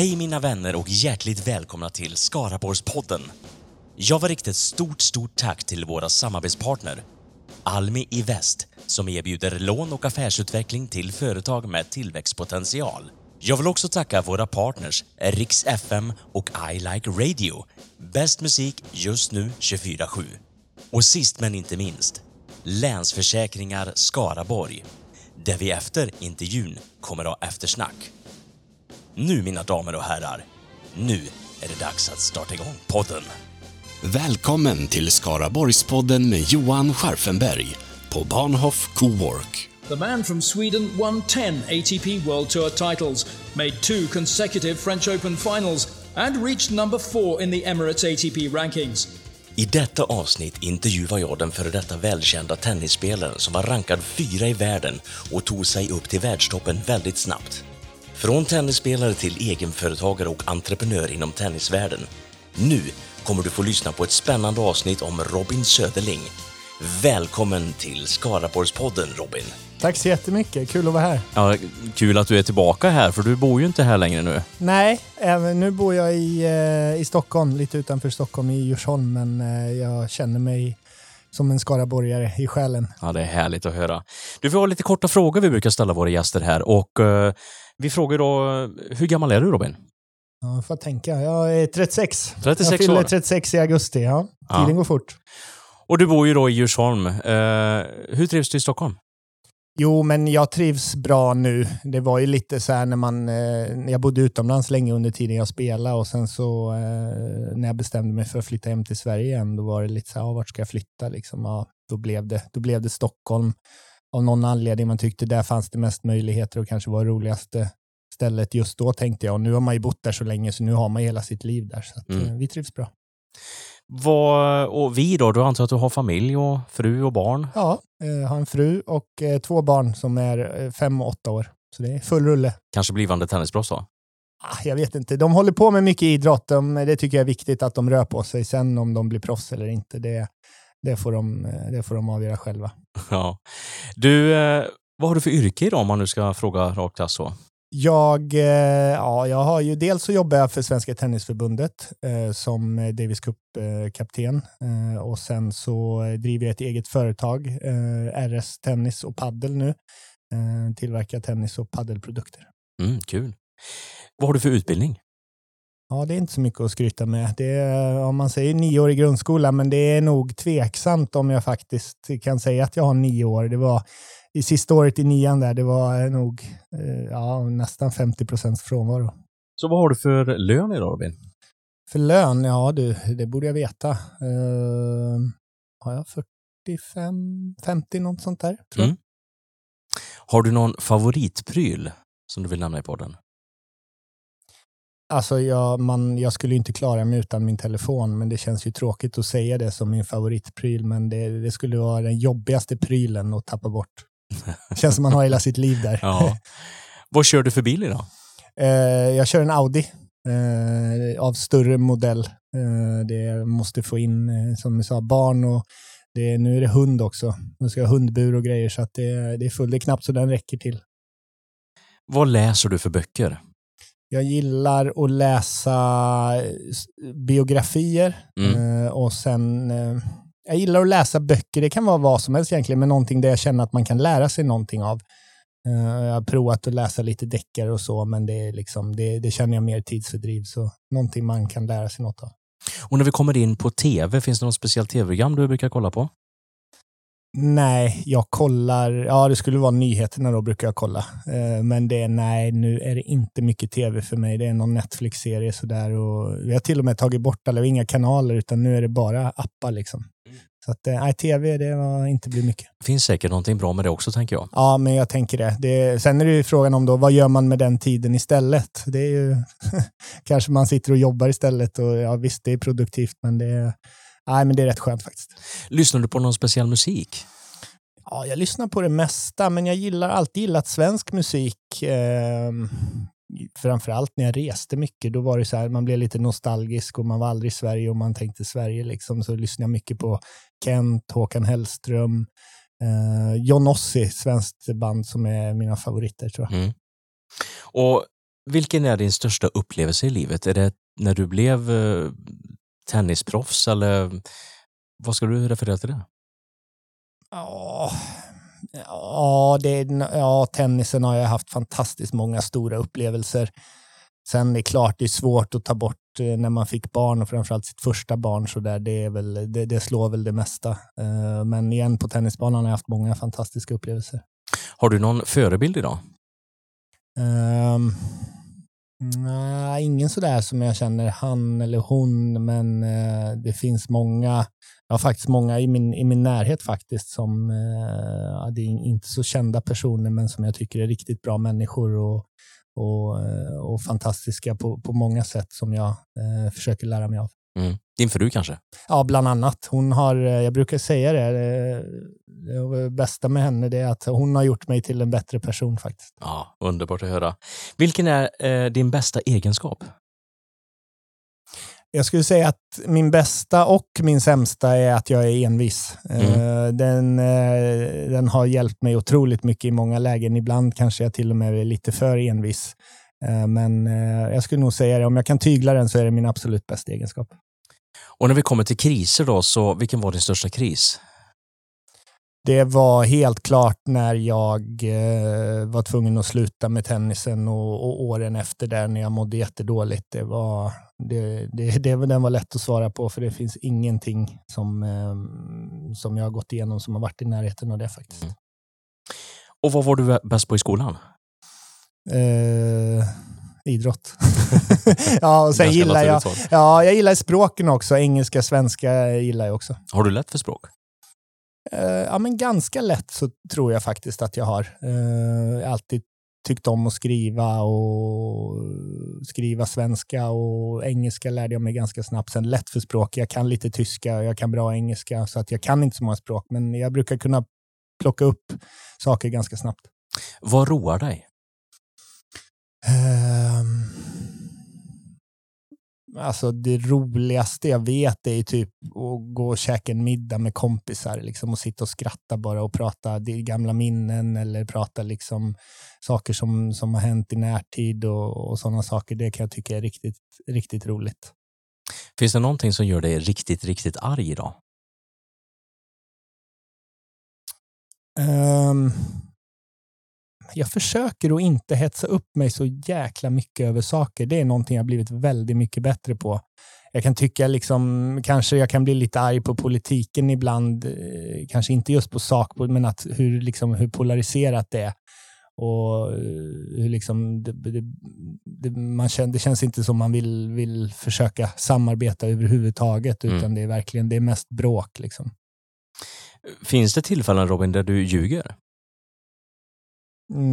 Hej mina vänner och hjärtligt välkomna till Skaraborgspodden. Jag vill rikta ett stort, stort tack till våra samarbetspartner Almi i Väst som erbjuder lån och affärsutveckling till företag med tillväxtpotential. Jag vill också tacka våra partners Riks FM och I Like Radio. Bäst musik just nu 24-7. Och sist men inte minst, Länsförsäkringar Skaraborg. Där vi efter intervjun kommer att ha eftersnack. Nu mina damer och herrar, nu är det dags att starta igång podden. Välkommen till Skaraborgspodden med Johan Scharfenberg på Bahnhof Cowork. The man from Sweden won 10 ATP World Tour titles, made two consecutive French Open finals, and reached number four in the Emirates ATP rankings. I detta avsnitt intervjuar jag den före detta välkända tennisspelaren som var rankad fyra i världen och tog sig upp till världstoppen väldigt snabbt. Från tennisspelare till egenföretagare och entreprenör inom tennisvärlden. Nu kommer du få lyssna på ett spännande avsnitt om Robin Söderling. Välkommen till Skaraborgspodden Robin. Tack så jättemycket, kul att vara här. Ja, kul att du är tillbaka här, för du bor ju inte här längre nu. Nej, nu bor jag i, eh, i Stockholm, lite utanför Stockholm, i Djursholm, men eh, jag känner mig som en skaraborgare i själen. Ja, det är härligt att höra. Du, vi har lite korta frågor vi brukar ställa våra gäster här och eh, vi frågar då, hur gammal är du Robin? Ja, jag får tänka. Jag är 36. 36 jag fyller år. 36 i augusti, ja. Tiden Ja. går fort. Och du bor ju då i Djursholm. Eh, hur trivs du i Stockholm? Jo, men jag trivs bra nu. Det var ju lite så här när man... Eh, jag bodde utomlands länge under tiden jag spelade och sen så eh, när jag bestämde mig för att flytta hem till Sverige igen, då var det lite så här, ja, vart ska jag flytta liksom? Ja, då, blev det, då blev det Stockholm. Av någon anledning man tyckte där fanns det mest möjligheter och kanske var det roligaste stället just då tänkte jag. Och nu har man ju bott där så länge så nu har man hela sitt liv där. Så att, Mm. eh, vi trivs bra. Vad, och vi då? Du antar att du har familj och fru och barn? Ja, eh, har en fru och eh, två barn som är fem och åtta år. Så det är full rulle. Kanske blivande tennisproffs då? Ah, Jag vet inte. De håller på med mycket idrott. De, det tycker jag är viktigt att de rör på sig. Sen om de blir proffs eller inte, det, det, får, de, eh, det får de avgöra själva. Ja. Du, eh, vad har du för yrke idag om man nu ska fråga rakt alltså? så? Jag, eh, ja, jag har ju dels så jobbar jag för Svenska Tennisförbundet eh, som Davis Cup-kapten eh, och sen så driver jag ett eget företag, eh, RS Tennis och Paddel nu. Tillverkar tennis och paddelprodukter. Mm, kul. Vad har du för utbildning? Ja, det är inte så mycket att skryta med. Det är, om man säger nio år i grundskolan, men det är nog tveksamt om jag faktiskt kan säga att jag har nio år. Det var i sista året i nian där, det var nog eh, ja, nästan 50 procents frånvaro. Så vad har du för lön idag Robin? För lön, ja du, det borde jag veta. Uh, har jag 45, 50 något sånt där? Tror. Mm. Har du någon favoritpryl som du vill nämna i podden? Alltså jag, man, jag skulle inte klara mig utan min telefon, men det känns ju tråkigt att säga det som min favoritpryl, men det, det skulle vara den jobbigaste prylen att tappa bort. känns som man har hela sitt liv där. Ja. vad kör du för bil idag? Eh, jag kör en Audi eh, av större modell. Eh, det måste få in, som vi sa, barn och det, nu är det hund också. Nu ska jag ha hundbur och grejer så att det, det är fullt. Det är knappt så den räcker till. Vad läser du för böcker? Jag gillar att läsa eh, biografier Mm. eh, och sen eh, jag gillar att läsa böcker. Det kan vara vad som helst egentligen, men någonting där jag känner att man kan lära sig någonting av. Jag har provat att läsa lite deckare och så, men det, är liksom, det, det känner jag mer tidsfördriv. Så någonting man kan lära sig något av. Och när vi kommer in på tv, finns det något speciellt tv-program du brukar kolla på? Nej, jag kollar, ja det skulle vara nyheterna då brukar jag kolla. Eh, men det är, nej, nu är det inte mycket tv för mig. Det är någon Netflix-serie sådär och vi har till och med tagit bort alla, inga kanaler utan nu är det bara appar liksom. Så att, eh, nej, tv det var inte blir mycket. Det finns säkert någonting bra med det också, tänker jag. Ja, men jag tänker det. det. Sen är det ju frågan om då, vad gör man med den tiden istället? Det är ju, kanske man sitter och jobbar istället och ja visst, det är produktivt, men det är, nej, men det är rätt skönt faktiskt. Lyssnar du på någon speciell musik? Ja, jag lyssnar på det mesta, men jag gillar alltid gillat svensk musik. Eh, framförallt när jag reste mycket, då var det så här, man blev lite nostalgisk och man var aldrig i Sverige och man tänkte Sverige liksom, så lyssnade jag mycket på Kent, Håkan Hellström, eh, John Ossie, svenskt band som är mina favoriter tror jag. Mm. Och Vilken är din största upplevelse i livet? Är det när du blev eh, tennisproffs eller vad ska du referera till det? Ja, ja, det, ja, tennisen har jag haft fantastiskt många stora upplevelser. Sen är det klart, det är svårt att ta bort eh, när man fick barn och framförallt sitt första barn så där, det, är väl, det, det slår väl det mesta. Eh, men igen, på tennisbanan har jag haft många fantastiska upplevelser. Har du någon förebild idag? Um, nej, ingen sådär som jag känner han eller hon, men eh, det finns många, jag har faktiskt många i min, i min närhet faktiskt som eh, det är inte så kända personer, men som jag tycker är riktigt bra människor och, och, eh, och fantastiska på, på många sätt som jag eh, försöker lära mig av. Mm. Din fru kanske? Ja, bland annat. Hon har, jag brukar säga det, det bästa med henne det är att hon har gjort mig till en bättre person faktiskt. Ja, underbart att höra. Vilken är eh, din bästa egenskap? Jag skulle säga att min bästa och min sämsta är att jag är envis. Mm. Den, eh, den har hjälpt mig otroligt mycket i många lägen. Ibland kanske jag till och med är lite för envis. Eh, men eh, jag skulle nog säga det, om jag kan tygla den så är det min absolut bästa egenskap. Och när vi kommer till kriser då, så vilken var din största kris? Det var helt klart när jag eh, var tvungen att sluta med tennisen och, och, åren efter där när jag mådde jättedåligt. Det var, det, det, det, den var lätt att svara på för det finns ingenting som, eh, som jag har gått igenom som har varit i närheten av det faktiskt. Mm. Och vad var du bäst på i skolan? Eh, idrott. ja, och sen gillar jag, ja, jag gillar språken också. Engelska, svenska gillar jag också. Har du lätt för språk? Uh, ja, men ganska lätt så tror jag faktiskt att jag har. Har alltid tyckt om att skriva och skriva svenska och engelska lärde jag mig ganska snabbt. Sen lätt för språk. Jag kan lite tyska, jag kan bra engelska, så att jag kan inte så många språk, men jag brukar kunna plocka upp saker ganska snabbt. Vad roar dig? Um, alltså det roligaste jag vet är typ att gå och käka en middag med kompisar liksom, och sitta och skratta bara och prata gamla minnen eller prata liksom saker som, som har hänt i närtid och, och sådana saker. Det kan jag tycka är riktigt, riktigt roligt. Finns det någonting som gör dig riktigt, riktigt arg idag? Um, jag försöker att inte hetsa upp mig så jäkla mycket över saker. Det är någonting jag blivit väldigt mycket bättre på. Jag kan tycka liksom, kanske jag kan bli lite arg på politiken ibland, eh, kanske inte just på sak, men att hur, liksom, hur polariserat det är. Och eh, hur liksom, det, det, det, man känner, det känns inte som man vill, vill försöka samarbeta överhuvudtaget, utan mm. det är verkligen det är mest bråk. Liksom. Finns det tillfällen Robin där du ljuger?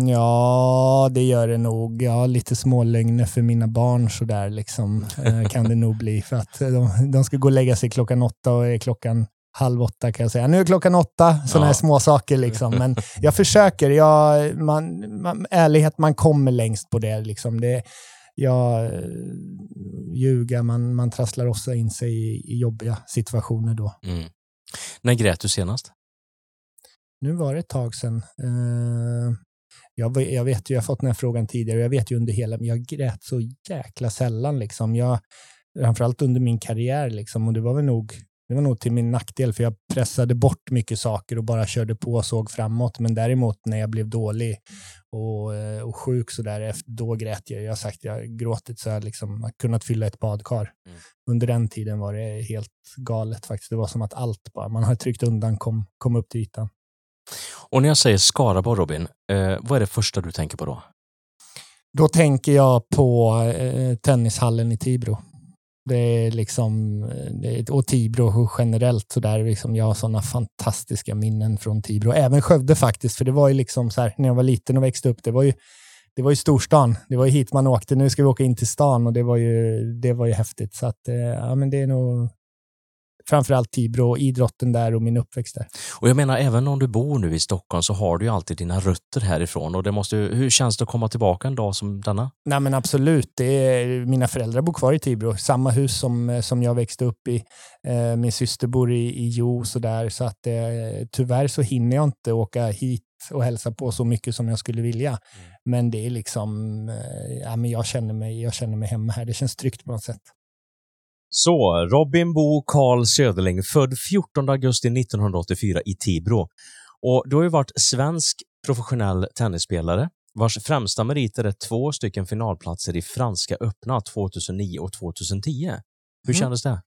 Ja, det gör det nog. Ja, lite smålögner för mina barn sådär liksom, eh, kan det nog bli. För att de, de ska gå och lägga sig klockan åtta och är klockan halv åtta kan jag säga. Nu är klockan åtta, sådana ja. här små saker liksom. Men jag försöker. Jag, man, man, ärlighet, man kommer längst på det. Liksom. det jag eh, ljuga, man, man trasslar också in sig i, i jobbiga situationer då. Mm. När grät du senast? Nu var det ett tag sedan. Jag, jag vet ju, jag har fått den här frågan tidigare och jag vet ju under hela, men jag grät så jäkla sällan liksom. Jag, framförallt under min karriär liksom och det var väl nog, det var nog till min nackdel för jag pressade bort mycket saker och bara körde på och såg framåt. Men däremot när jag blev dålig och, och sjuk så där, då grät jag. Jag har sagt, jag gråtit så jag liksom kunnat fylla ett badkar. Mm. Under den tiden var det helt galet faktiskt. Det var som att allt bara, man har tryckt undan kom, kom upp till ytan. Och när jag säger Skaraborg, Robin, eh, vad är det första du tänker på då? Då tänker jag på eh, tennishallen i Tibro. Det är liksom, eh, och Tibro generellt så där, liksom, jag har sådana fantastiska minnen från Tibro. Även Skövde faktiskt, för det var ju liksom så här, när jag var liten och växte upp, det var ju, det var ju storstan. Det var ju hit man åkte. Nu ska vi åka in till stan och det var ju, det var ju häftigt. Så att, eh, ja men det är nog framförallt Tibro, idrotten där och min uppväxt där. Och jag menar, även om du bor nu i Stockholm så har du ju alltid dina rötter härifrån. Och det måste, hur känns det att komma tillbaka en dag som denna? Nej men absolut. Det är, mina föräldrar bor kvar i Tibro, samma hus som, som jag växte upp i. Eh, min syster bor i, i Jo så där, så att eh, tyvärr så hinner jag inte åka hit och hälsa på så mycket som jag skulle vilja. Mm. Men det är liksom, eh, ja, men jag, känner mig, jag känner mig hemma här. Det känns tryggt på något sätt. Så, Robin Bo Karl Söderling, född 14 augusti 1984 i Tibro. Och du har ju varit svensk professionell tennisspelare vars främsta meriter är två stycken finalplatser i Franska öppna 2009 och 2010. Hur mm. kändes det?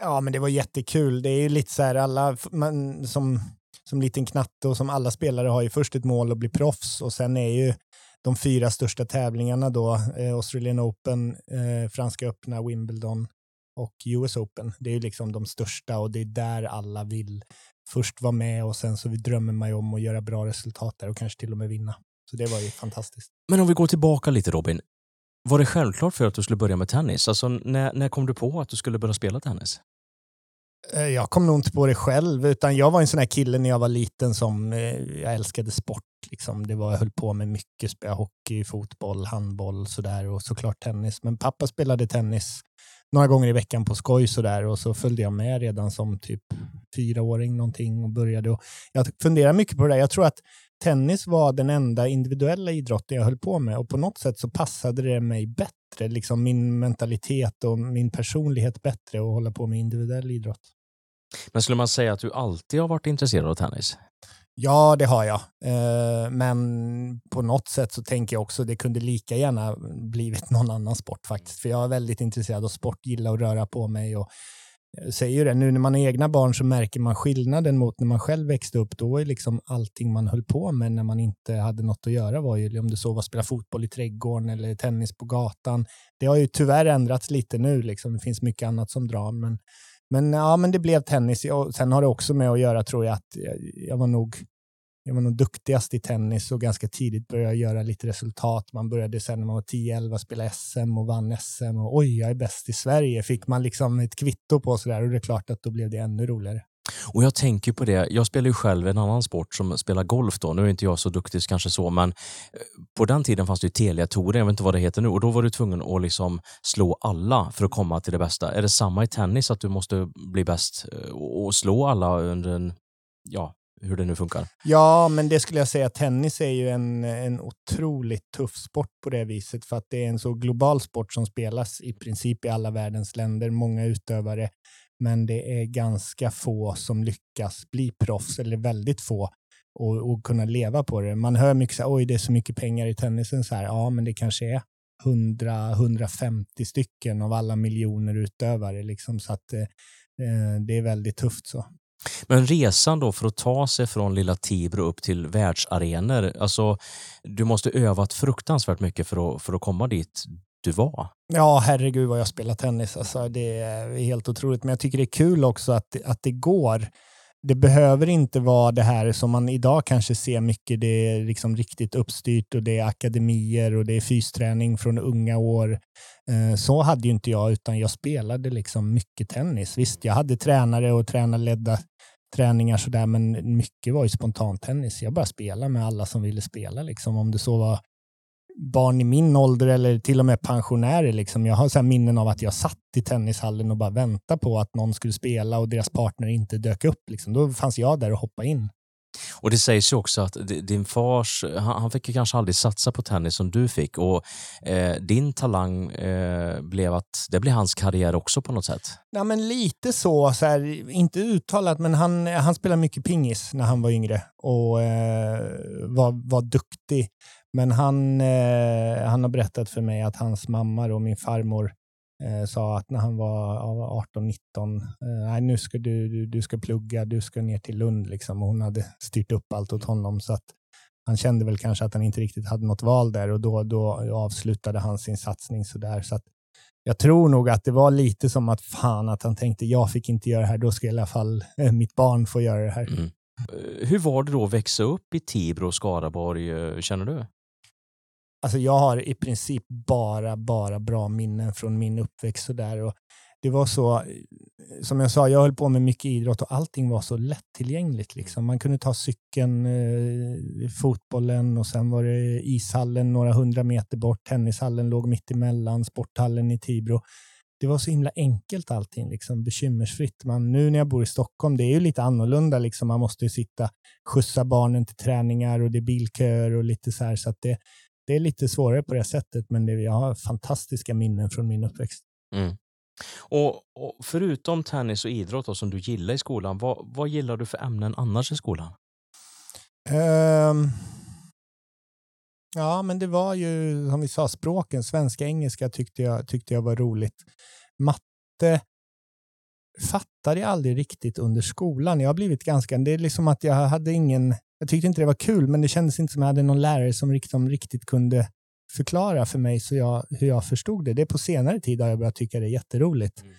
Ja, men det var jättekul. Det är ju lite så här alla man, som, som liten knatte och som alla spelare har ju först ett mål att bli proffs och sen är ju de fyra största tävlingarna då eh, Australian Open, eh, Franska öppna, Wimbledon och US Open. Det är ju liksom de största och det är där alla vill först vara med och sen så drömmer man ju om att göra bra resultat där och kanske till och med vinna. Så det var ju fantastiskt. Men om vi går tillbaka lite Robin. Var det självklart för att du skulle börja med tennis? Alltså, när, när kom du på att du skulle börja spela tennis? Eh, jag kom nog inte på det själv, utan jag var en sån här kille när jag var liten som eh, jag älskade sport. Liksom. Det var, jag höll på med mycket, spela hockey, fotboll, handboll sådär och såklart tennis. Men pappa spelade tennis några gånger i veckan på skoj sådär och så följde jag med redan som typ fyraåring någonting och började. Och jag funderar mycket på det där. Jag tror att tennis var den enda individuella idrotten jag höll på med och på något sätt så passade det mig bättre, liksom min mentalitet och min personlighet bättre att hålla på med individuell idrott. Men skulle man säga att du alltid har varit intresserad av tennis? Ja, det har jag. Eh, men på något sätt så tänker jag också att det kunde lika gärna blivit någon annan sport faktiskt. För jag är väldigt intresserad av sport, gillar att röra på mig och jag säger ju det, nu när man har egna barn så märker man skillnaden mot när man själv växte upp. Då var liksom allting man höll på med när man inte hade något att göra var ju om det så var att spela fotboll i trädgården eller tennis på gatan. Det har ju tyvärr ändrats lite nu, liksom. det finns mycket annat som drar. Men, men, ja, men det blev tennis. Och sen har det också med att göra, tror jag, att jag, jag var nog jag var nog duktigast i tennis och ganska tidigt började jag göra lite resultat. Man började sen när man var 10-11 spela SM och vann SM och oj, jag är bäst i Sverige. Fick man liksom ett kvitto på sådär och det är klart att då blev det ännu roligare. Och jag tänker på det, jag spelar ju själv en annan sport som spelar golf då. Nu är inte jag så duktig kanske så, men eh, på den tiden fanns det ju Telia-touren, jag vet inte vad det heter nu, och då var du tvungen att liksom slå alla för att komma till det bästa. Är det samma i tennis, att du måste bli bäst eh, och slå alla under en, ja, hur det nu funkar. Ja, men det skulle jag säga. Tennis är ju en, en otroligt tuff sport på det viset för att det är en så global sport som spelas i princip i alla världens länder. Många utövare, men det är ganska få som lyckas bli proffs, eller väldigt få, och, och kunna leva på det. Man hör mycket så här, oj, det är så mycket pengar i tennisen. Så här, ja, men det kanske är 100-150 stycken av alla miljoner utövare. Liksom, så att eh, eh det är väldigt tufft. så. Men resan då för att ta sig från lilla Tibro upp till världsarenor, alltså du måste övat fruktansvärt mycket för att, för att komma dit du var. Ja, herregud vad jag spelar tennis. Alltså, det är helt otroligt. Men jag tycker det är kul också att, att det går. Det behöver inte vara det här som man idag kanske ser mycket. Det är liksom riktigt uppstyrt och det är akademier och det är fysträning från unga år. Eh, så hade ju inte jag, utan jag spelade liksom mycket tennis. Visst, jag hade tränare och tränarledda träningar sådär, men mycket var ju spontantennis. Jag bara spelade med alla som ville spela, liksom. om det så var barn i min ålder eller till och med pensionärer. Liksom. Jag har så minnen av att jag satt i tennishallen och bara väntade på att någon skulle spela och deras partner inte dök upp. Liksom. Då fanns jag där och hoppade in. Och det sägs ju också att din fars, han fick ju kanske aldrig satsa på tennis som du fick och eh, din talang eh, blev att det blev hans karriär också på något sätt. Ja, men lite så, så här, inte uttalat, men han, han spelade mycket pingis när han var yngre och eh, var, var duktig. Men han, eh, han har berättat för mig att hans mamma och min farmor eh, sa att när han var 18-19, eh, nu ska du, du, du ska plugga, du ska ner till Lund liksom. Och hon hade styrt upp allt åt honom så att han kände väl kanske att han inte riktigt hade något val där och då, då avslutade han sin satsning sådär. Så att jag tror nog att det var lite som att fan att han tänkte jag fick inte göra det här, då ska i alla fall eh, mitt barn få göra det här. Mm. Eh, hur var det då att växa upp i Tibro och Skaraborg, eh, känner du? Alltså jag har i princip bara, bara bra minnen från min uppväxt. Och där. Och det var så, eh, som jag sa, jag höll på med mycket idrott och allting var så lättillgängligt. Liksom. Man kunde ta cykeln, eh, fotbollen och sen var det ishallen några hundra meter bort. Tennishallen låg mitt emellan, sporthallen i Tibro. det var så himla enkelt allting, liksom, bekymmersfritt. Man, nu när jag bor i Stockholm, det är ju lite annorlunda. Liksom, man måste ju sitta, skjutsa barnen till träningar och det är bilköer och lite så här. Så att det, det är lite svårare på det sättet, men det, jag har fantastiska minnen från min uppväxt. Mm. Och, och, Förutom tennis och idrott då, som du gillar i skolan, vad, vad gillar du för ämnen annars i skolan? Um, ja, men det var ju som vi sa, språken. Svenska, engelska tyckte jag, tyckte jag var roligt. Matte fattade jag aldrig riktigt under skolan. Jag har blivit ganska, det är liksom att jag hade ingen, jag tyckte inte det var kul, men det kändes inte som jag hade någon lärare som riktigt, riktigt kunde förklara för mig så jag, hur jag förstod det. Det är på senare tid har jag börjat tycka det är jätteroligt. Mm.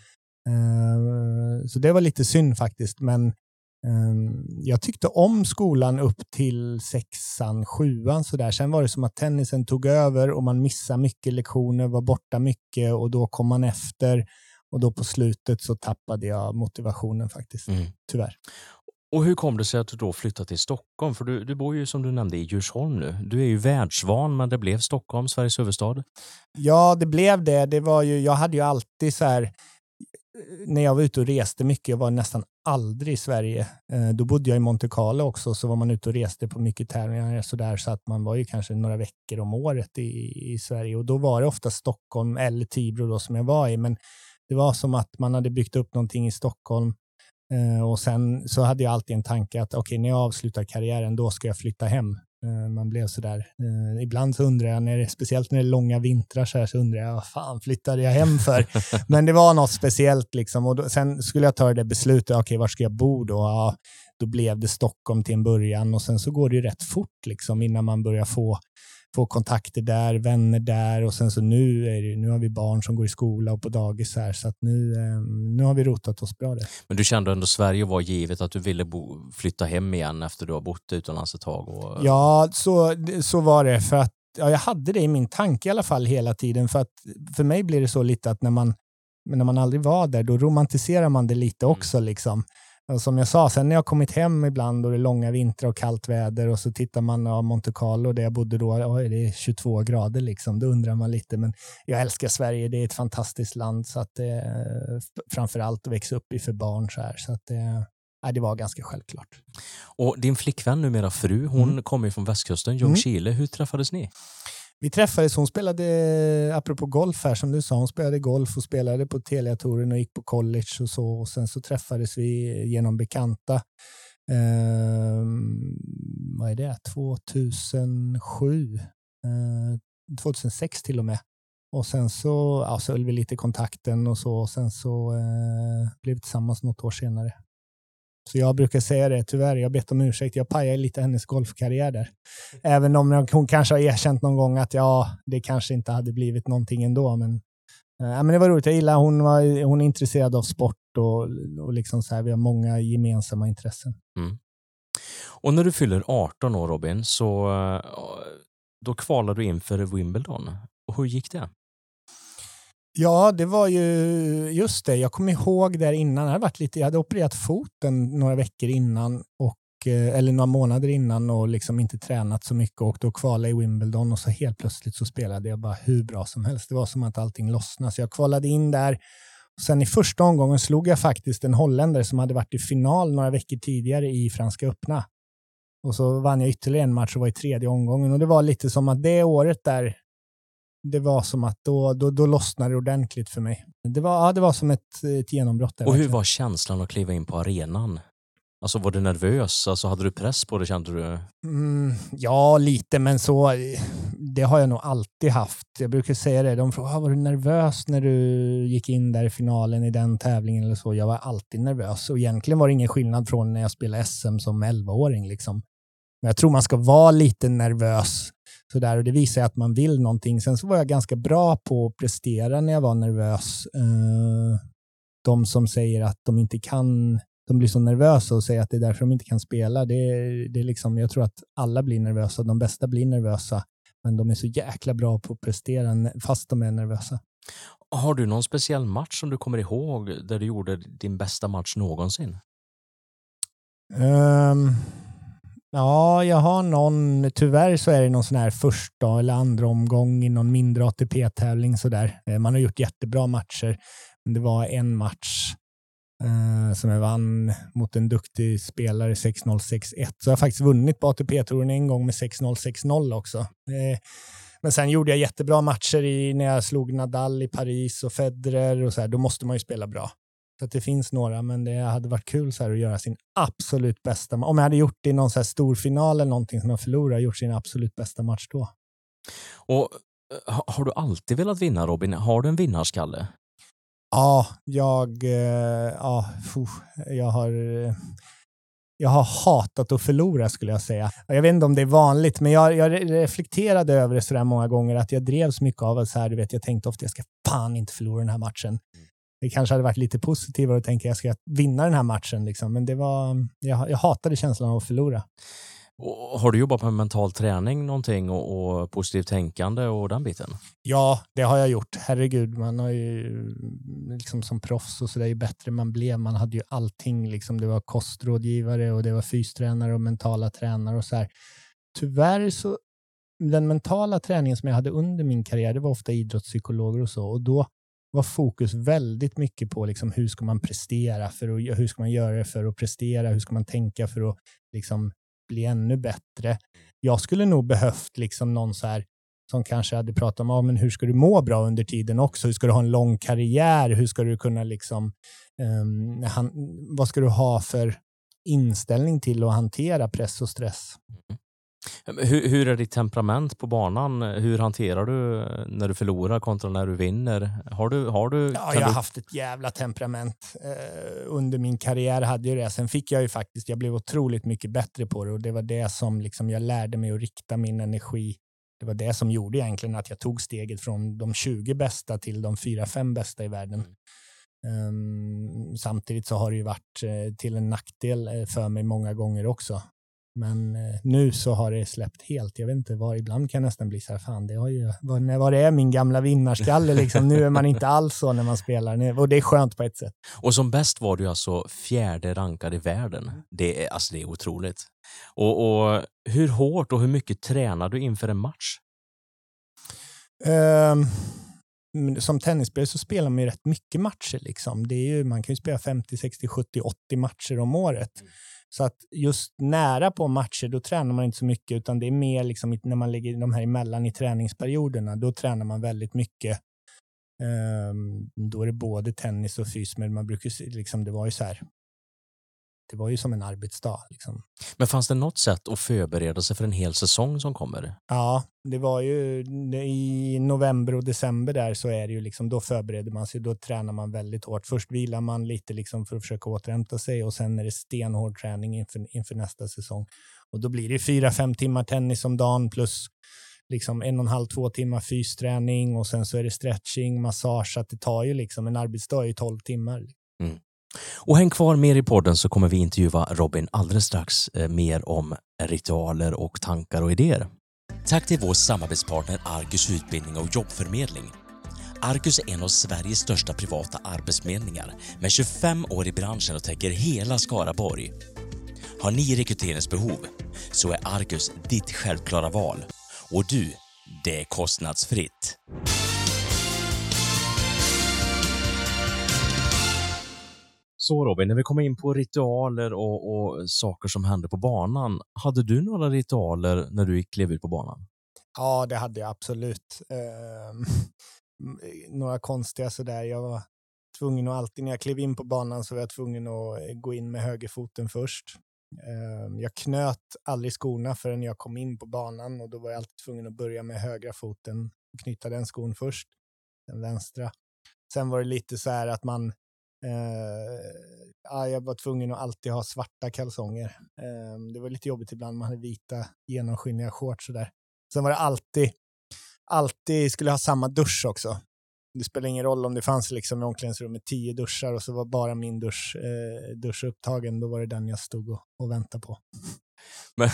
Uh, så det var lite synd faktiskt, men uh, jag tyckte om skolan upp till sexan, sjuan sådär. Sen var det som att tennisen tog över och man missade mycket lektioner, var borta mycket och då kom man efter. Och då på slutet så tappade jag motivationen faktiskt, mm. tyvärr. Och hur kom det sig att du då flyttade till Stockholm? För du, du bor ju som du nämnde i Djursholm nu. Du är ju världsvan, men det blev Stockholm, Sveriges huvudstad. Ja, det blev det. det var ju, jag hade ju alltid så här, eh, när jag var ute och reste mycket, jag var nästan aldrig i Sverige. Eh, då bodde jag i Monte Carlo också, så var man ute och reste på mycket tävlingar så, där, så att man var ju kanske några veckor om året i, i Sverige. Och då var det ofta Stockholm eller Tibro då som jag var i, men det var som att man hade byggt upp någonting i Stockholm och sen så hade jag alltid en tanke att okej, okay, när jag avslutar karriären, då ska jag flytta hem. Eh, man blev sådär. Eh, ibland så undrar jag, när det, speciellt när det är långa vintrar så, här, så undrar jag vad fan flyttade jag hem för? Men det var något speciellt liksom. Och då, sen skulle jag ta det beslutet, okej, okay, var ska jag bo då? Ja, då blev det Stockholm till en början och sen så går det ju rätt fort liksom innan man börjar få få kontakter där, vänner där och sen så nu, är det, nu har vi barn som går i skola och på dagis här så att nu, ehm, nu har vi rotat oss bra där. Men du kände ändå Sverige var givet att du ville bo, flytta hem igen efter du har bott utomlands ett tag? Och... Ja, så, så var det för att ja, jag hade det i min tanke i alla fall hela tiden för att för mig blir det så lite att när man, när man aldrig var där då romantiserar man det lite mm. också. Mm. Liksom. Och som jag sa, sen när jag kommit hem ibland och det är långa vintrar och kallt väder och så tittar man på Monte Carlo där jag bodde då, oj, det är 22 grader liksom. Då undrar man lite, men jag älskar Sverige. Det är ett fantastiskt land så att eh, framför allt att växa upp i för barn så här. Så att det, Nej, det var ganska självklart. Och din flickvän, numera fru, hon mm. kommer från västkusten, Ljungskile. Mm. Hur träffades ni? Vi träffades, hon spelade, apropå golf här som du sa, hon spelade golf och spelade på Telia-touren och gick på college och så. Och sen så träffades vi genom bekanta. Eh, vad är det? 2007? Eh, 2006 till och med. Och sen så, ja, så höll vi lite kontakten och så. Och sen så eh, blev vi tillsammans något år senare. Så jag brukar säga det, tyvärr, jag har bett om ursäkt. Jag pajade lite hennes golfkarriär där. Även om hon kanske har erkänt någon gång att ja, det kanske inte hade blivit någonting ändå. Men, äh, men det var roligt. Jag gillar hon, var, hon är intresserad av sport och, och liksom så här, vi har många gemensamma intressen. Mm. Och när du fyller 18 år Robin, så eh, då kvalar du in för Wimbledon. Och hur gick det? Ja, det var ju just det. Jag kommer ihåg där innan. Jag hade, varit lite, jag hade opererat foten några veckor innan, och, eh, eller några månader innan och liksom inte tränat så mycket och då kvalade i Wimbledon och så helt plötsligt så spelade jag bara hur bra som helst. Det var som att allting lossnade. Så jag kvalade in där. Och sen i första omgången slog jag faktiskt en holländare som hade varit i final några veckor tidigare i Franska öppna. Och så vann jag ytterligare en match och var i tredje omgången. Och det var lite som att det året där det var som att då, då, då lossnade det ordentligt för mig. Det var, ja, det var som ett, ett genombrott. Där, och hur var känslan att kliva in på arenan? Alltså var du nervös? Alltså hade du press på det kände du? Mm, ja, lite, men så det har jag nog alltid haft. Jag brukar säga det. De frågar, ah, var du nervös när du gick in där i finalen i den tävlingen eller så? Jag var alltid nervös och egentligen var det ingen skillnad från när jag spelade SM som 11-åring. Liksom. Men jag tror man ska vara lite nervös Sådär, och det visar att man vill någonting. Sen så var jag ganska bra på att prestera när jag var nervös. Eh, de som säger att de inte kan, de blir så nervösa och säger att det är därför de inte kan spela. Det, det är liksom, jag tror att alla blir nervösa, de bästa blir nervösa, men de är så jäkla bra på att prestera fast de är nervösa. Har du någon speciell match som du kommer ihåg där du gjorde din bästa match någonsin? Um, Ja, jag har någon, tyvärr så är det någon sån här första eller andra omgång i någon mindre ATP-tävling sådär. Eh, man har gjort jättebra matcher, men det var en match eh, som jag vann mot en duktig spelare 6-0, 6-1. Så jag har faktiskt vunnit på ATP-touren en gång med 6-0, 6-0 också. Eh, men sen gjorde jag jättebra matcher i, när jag slog Nadal i Paris och Federer och så här. Då måste man ju spela bra. Att det finns några, men det hade varit kul så här att göra sin absolut bästa. Om jag hade gjort det i någon så här stor final eller någonting som jag förlorar, gjort sin absolut bästa match då. Och eh, Har du alltid velat vinna Robin? Har du en vinnarskalle? Ja, jag, eh, ja, jag har jag har hatat att förlora skulle jag säga. Jag vet inte om det är vanligt, men jag, jag reflekterade över det så många gånger att jag drevs mycket av att så här, du vet, jag tänkte ofta jag ska fan inte förlora den här matchen. Det kanske hade varit lite positivare att tänka jag ska vinna den här matchen, liksom. men det var, jag, jag hatade känslan av att förlora. Och har du jobbat med mental träning någonting och, och positivt tänkande och den biten? Ja, det har jag gjort. Herregud, man har ju liksom som proffs och så där ju bättre man blev. Man hade ju allting. Liksom. Det var kostrådgivare och det var fystränare och mentala tränare och så här. Tyvärr så den mentala träningen som jag hade under min karriär, det var ofta idrottspsykologer och så. Och då var fokus väldigt mycket på liksom hur ska man prestera, för att, hur ska man göra det för att prestera, hur ska man tänka för att liksom bli ännu bättre. Jag skulle nog behövt liksom någon så här som kanske hade pratat om ah, men hur ska du må bra under tiden också? Hur ska du ha en lång karriär? Hur ska du kunna liksom, um, han, vad ska du ha för inställning till att hantera press och stress? Mm. Hur, hur, är ditt temperament på banan? Hur hanterar du när du förlorar kontra när du vinner? Har du, har du, ja, jag har du... haft ett jävla temperament. Eh, under min karriär hade jag det. Sen fick jag ju faktiskt, jag blev otroligt mycket bättre på det och det var det som liksom jag lärde mig att rikta min energi. Det var det som gjorde egentligen att jag tog steget från de 20 bästa till de 4-5 bästa i världen. Um, samtidigt så har det ju varit eh, till en nackdel eh, för mig många gånger också. Men eh, nu så har det släppt helt. Jag vet inte var, ibland kan jag nästan bli så här, fan det har ju, var det är min gamla vinnarskalle liksom. Nu är man inte alls så när man spelar. Och det är skönt på ett sätt. Och som bäst var du alltså fjärde rankad i världen. Det är, alltså det är otroligt. Och, och hur hårt och hur mycket tränar du inför en match? Um som tennisspelare så spelar man ju rätt mycket matcher. Liksom. Det är ju, man kan ju spela 50, 60, 70, 80 matcher om året. Så att just nära på matcher, då tränar man inte så mycket, utan det är mer liksom när man ligger de här emellan i träningsperioderna, då tränar man väldigt mycket. Um, då är det både tennis och fys, men man brukar, liksom, det var ju så här, det var ju som en arbetsdag. Liksom. Men fanns det något sätt att förbereda sig för en hel säsong som kommer? Ja, det var ju i november och december där så är det ju liksom, då förbereder man sig, då tränar man väldigt hårt. Först vilar man lite liksom för att försöka återhämta sig och sen är det stenhård träning inför, inför nästa säsong. Och då blir det fyra, fem timmar tennis om dagen plus liksom en och en halv, två timmar fysträning och sen så är det stretching, massage, att det tar ju liksom en arbetsdag i tolv timmar. Mm. Och häng kvar mer i podden så kommer vi intervjua Robin alldeles strax eh, mer om ritualer och tankar och idéer. Tack till vår samarbetspartner Argus Utbildning och jobbförmedling. Argus är en av Sveriges största privata arbetsförmedlingar med 25 år i branschen och täcker hela Skaraborg. Har ni rekryteringsbehov så är Argus ditt självklara val. Och du, det är kostnadsfritt. Så Robin, när vi kommer in på ritualer och, och, saker som händer på banan. Hade du några ritualer när du klev ut på banan? Ja, det hade jag absolut. Eh, några konstiga sådär. Jag var tvungen att alltid när jag klev in på banan så var jag tvungen att eh, gå in med högerfoten först. Eh, jag knöt aldrig skorna förrän jag kom in på banan och då var jag alltid tvungen att börja med högra foten, och knyta den skon först, den vänstra. Sen var det lite så här att man Eh, jag var tvungen att alltid ha svarta kalsonger. Eh, det var lite jobbigt ibland, man hade vita genomskinliga shorts sådär. Sen var det alltid, alltid skulle ha samma dusch också. Det spelar ingen roll om det fanns liksom i omklädningsrummet tio duschar och så var bara min dusch, eh, dusch upptagen. Då var det den jag stod och, och väntade på. Men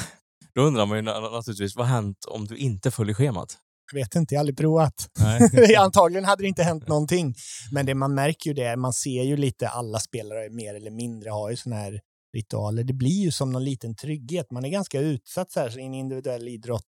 då undrar man ju naturligtvis, vad har hänt om du inte följer schemat? Jag vet inte, jag har aldrig provat. Antagligen hade det inte hänt någonting. Men det man märker ju det, man ser ju lite alla spelare mer eller mindre har ju sådana här ritualer. Det blir ju som någon liten trygghet. Man är ganska utsatt så här, i en individuell idrott.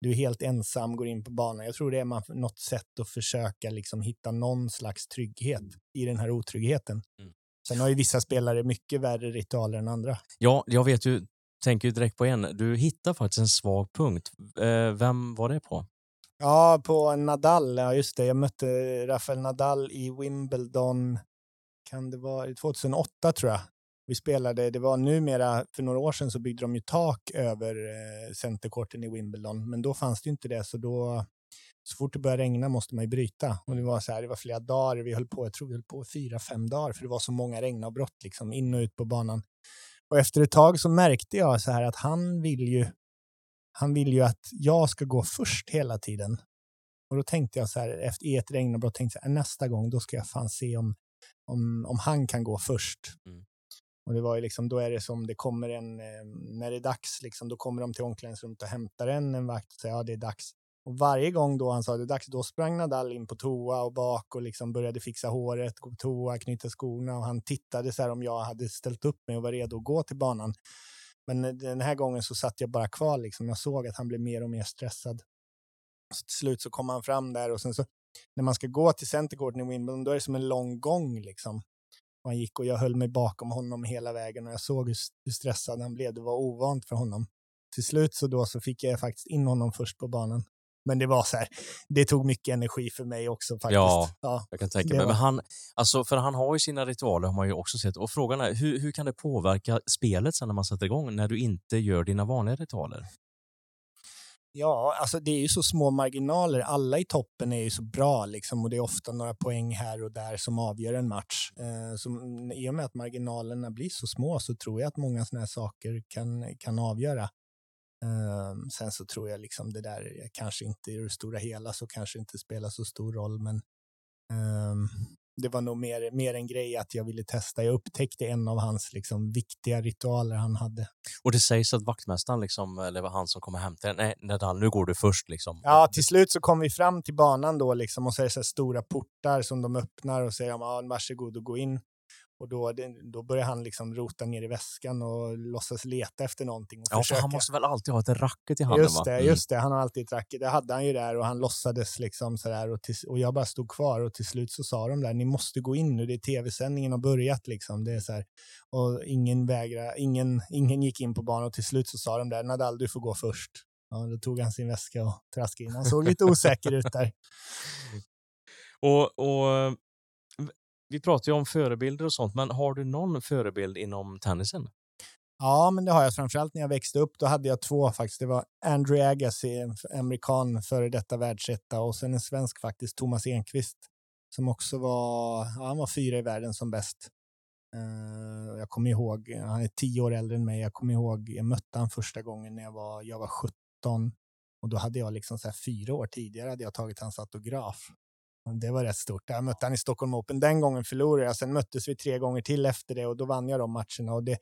Du är helt ensam, går in på banan. Jag tror det är man, något sätt att försöka liksom hitta någon slags trygghet i den här otryggheten. Mm. Sen har ju vissa spelare mycket värre ritualer än andra. Ja, jag vet ju, tänker ju direkt på en. Du hittar faktiskt en svag punkt. Eh, vem var det på? Ja, på Nadal. Ja, just det. Jag mötte Rafael Nadal i Wimbledon. Kan det vara 2008 tror jag. Vi spelade, det var numera, för några år sedan så byggde de ju tak över eh, centerkorten i Wimbledon, men då fanns det ju inte det, så då så fort det började regna måste man ju bryta. Och det var så här, det var flera dagar, vi höll på, jag tror vi höll på fyra, fem dagar, för det var så många regnavbrott liksom in och ut på banan. Och efter ett tag så märkte jag så här att han vill ju, han vill ju att jag ska gå först hela tiden. Och då tänkte jag så här, efter, ett regnavbrott, tänkte jag nästa gång, då ska jag fan se om, om, om han kan gå först. Mm. Och det var ju liksom, då är det som det kommer en, när det är dags, liksom, då kommer de till omklädningsrummet och hämtar en, en vakt och säger ja det är dags. Och varje gång då han sa det är dags, då sprang Nadal in på toa och bak och liksom började fixa håret, gå på toa, knyta skorna och han tittade så här om jag hade ställt upp mig och var redo att gå till banan. Men eh, den här gången så satt jag bara kvar liksom. Jag såg att han blev mer och mer stressad. Så till slut så kom han fram där och sen så när man ska gå till centercourten i Wimbledon, då är det som en lång gång liksom. Och han gick och jag höll mig bakom honom hela vägen och jag såg hur stressad han blev. Det var ovant för honom. Till slut så då så fick jag faktiskt in honom först på banan. Men det var så här, det tog mycket energi för mig också faktiskt. Ja, ja jag kan tänka mig. Men han, alltså, för han har ju sina ritualer har man ju också sett. Och frågan är, hur, hur kan det påverka spelet sen när man sätter igång, när du inte gör dina vanliga ritualer? Ja, alltså det är ju så små marginaler. Alla i toppen är ju så bra liksom och det är ofta några poäng här och där som avgör en match. Eh, så I och med att marginalerna blir så små så tror jag att många sådana här saker kan, kan avgöra. Eh, sen så tror jag liksom det där kanske inte i det stora hela så kanske inte spelar så stor roll, men eh, det var nog mer, mer en grej att jag ville testa. Jag upptäckte en av hans liksom, viktiga ritualer han hade. Och det sägs att vaktmästaren, liksom, eller var han som kommer hem till Nej, Nadal, nu går du först. Liksom. Ja, till slut så kom vi fram till banan då liksom, och så är det så stora portar som de öppnar och säger ja, varsågod och gå in. Och då, då börjar han liksom rota ner i väskan och låtsas leta efter någonting. Och ja, försöka. han måste väl alltid ha ett racket i handen? Just det, mm. just det. Han har alltid ett racket. Det hade han ju där och han låtsades liksom sådär och, till, och jag bara stod kvar och till slut så sa de där, ni måste gå in nu, det är tv-sändningen har börjat liksom. Det är så här, och ingen vägra, ingen, ingen gick in på banan och till slut så sa de där, Nadal du får gå först. Ja, då tog han sin väska och traskade in. Han såg lite osäker ut där. Och, och vi pratar ju om förebilder och sånt, men har du någon förebild inom tennisen? Ja, men det har jag. Framförallt när jag växte upp. Då hade jag två faktiskt. Det var Andrew Agassi, en amerikan före detta världsetta och sen en svensk faktiskt, Thomas Enqvist, som också var, ja, han var fyra i världen som bäst. Uh, jag kommer ihåg, han är tio år äldre än mig. Jag kommer ihåg, jag mötte han första gången när jag var, jag var 17 och då hade jag liksom så här fyra år tidigare hade jag tagit hans autograf. Det var rätt stort. Jag mötte han i Stockholm Open. Den gången förlorade jag. Sen möttes vi tre gånger till efter det och då vann jag de matcherna. Och det,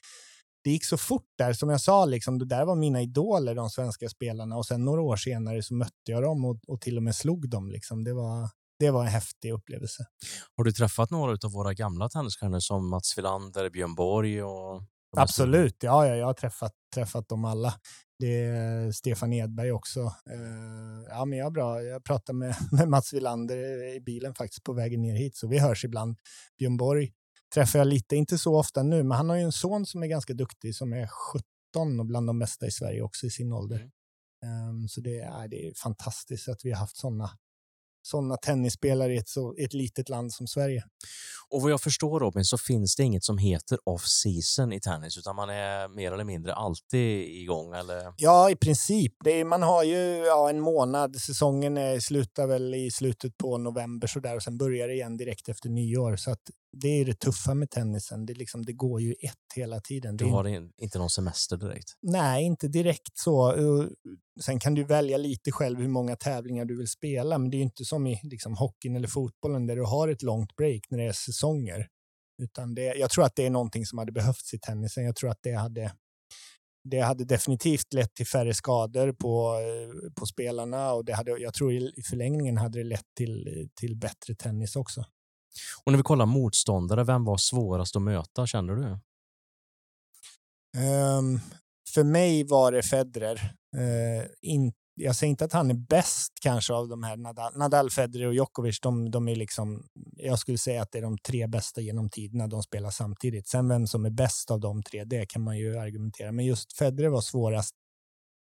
det gick så fort där. Som jag sa, liksom, det där var mina idoler, de svenska spelarna. Och sen några år senare så mötte jag dem och, och till och med slog dem. Liksom. Det, var, det var en häftig upplevelse. Har du träffat några av våra gamla tennisstjärnor som Mats Wilander, Björn Borg och Absolut, ja, ja, jag har träffat, träffat dem alla. Det är Stefan Edberg också. Uh, ja, men jag, bra. jag pratade med, med Mats Wilander i bilen faktiskt på vägen ner hit, så vi hörs ibland. Björn Borg träffar jag lite, inte så ofta nu, men han har ju en son som är ganska duktig, som är 17 och bland de bästa i Sverige också i sin ålder. Um, så det är, det är fantastiskt att vi har haft sådana sådana tennisspelare i ett, så, ett litet land som Sverige. Och vad jag förstår Robin så finns det inget som heter off-season i tennis utan man är mer eller mindre alltid igång eller? Ja, i princip. Är, man har ju ja, en månad. Säsongen är, slutar väl i slutet på november så där och sen börjar det igen direkt efter nyår. Så att det är det tuffa med tennisen. Det, liksom, det går ju ett hela tiden. Du har inte någon semester direkt? Nej, inte direkt så. Sen kan du välja lite själv hur många tävlingar du vill spela, men det är inte som i liksom, hockeyn eller fotbollen där du har ett långt break när det är säsonger. Utan det, jag tror att det är någonting som hade behövts i tennisen. Jag tror att det hade, det hade definitivt lett till färre skador på, på spelarna och det hade, jag tror i förlängningen hade det lett till, till bättre tennis också. Och när vi kollar motståndare, vem var svårast att möta känner du? Um, för mig var det Federer. Uh, in, jag säger inte att han är bäst kanske av de här Nadal, Nadal Federer och Djokovic. De, de, är liksom, jag skulle säga att det är de tre bästa genom tiderna de spelar samtidigt. Sen vem som är bäst av de tre, det kan man ju argumentera. Men just Federer var svårast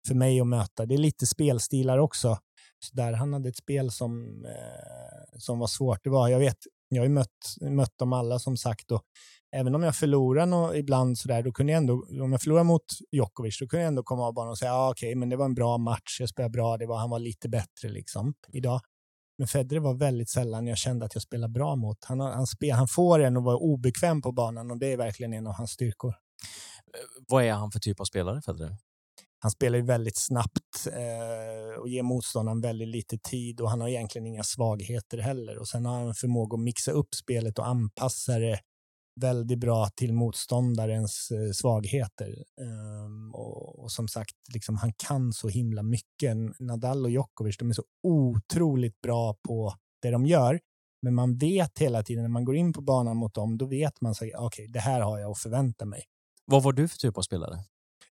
för mig att möta. Det är lite spelstilar också. Så där han hade ett spel som, eh, som var svårt. Det var, jag vet, jag har ju mött, mött dem alla som sagt och även om jag förlorar no, ibland sådär, då kunde jag ändå, om jag förlorar mot Djokovic, då kunde jag ändå komma av banan och säga, ah, okej, okay, men det var en bra match, jag spelade bra, det var, han var lite bättre liksom idag. Men Federer var väldigt sällan jag kände att jag spelade bra mot. Han, han, spel, han får en att vara obekväm på banan och det är verkligen en av hans styrkor. Eh, vad är han för typ av spelare, Federer? Han spelar ju väldigt snabbt eh, och ger motståndaren väldigt lite tid och han har egentligen inga svagheter heller. Och sen har han förmåga att mixa upp spelet och anpassa det väldigt bra till motståndarens eh, svagheter. Um, och, och, som sagt, liksom, han kan så himla mycket. Nadal och Djokovic, de är så otroligt bra på det de gör. Men man vet hela tiden när man går in på banan mot dem, då vet man okej, okay, det här har jag att förvänta mig. Vad var du för typ av spelare?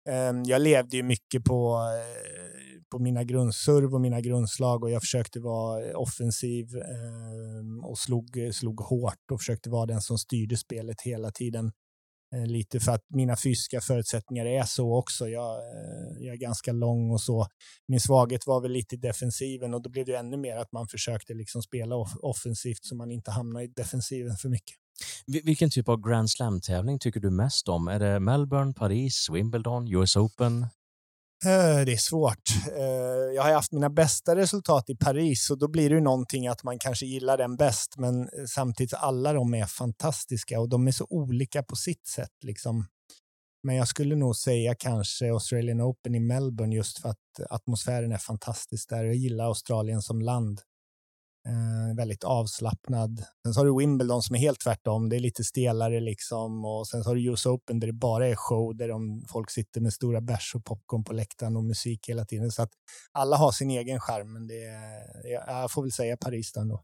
Ehm, jag levde ju mycket på, eh, på mina grundserv och mina grundslag och jag försökte vara eh, offensiv ehm, och slog, slog hårt och försökte vara den som styrde spelet hela tiden. Eh, lite för att mina fysiska förutsättningar är så också. Jag, jag är ganska lång och så. Min svaghet var väl lite i defensiven och då blev det ännu mer att man försökte liksom spela offensivt så man inte hamnar i defensiven för mycket. Vilken typ av Grand Slam-tävling tycker du mest om? Är det Melbourne, Paris, Wimbledon, US Open? Eh, det är svårt. Eh, jag har haft mina bästa resultat i Paris och då blir det ju någonting att man kanske gillar den bäst, men eh, samtidigt alla de är fantastiska och de är så olika på sitt sätt. Liksom. Men jag skulle nog säga kanske Australian Open i Melbourne just för att atmosfären är fantastisk där. Jag gillar Australien som land. Eh, väldigt avslappnad. Sen så har du Wimbledon som är helt tvärtom. Det är lite stelare liksom. Och sen så har du US Open där det bara är show, där de, folk sitter med stora bärs och popcorn på läktaren och musik hela tiden. Så att alla har sin egen charm, men det är, jag får väl säga Paris då ändå.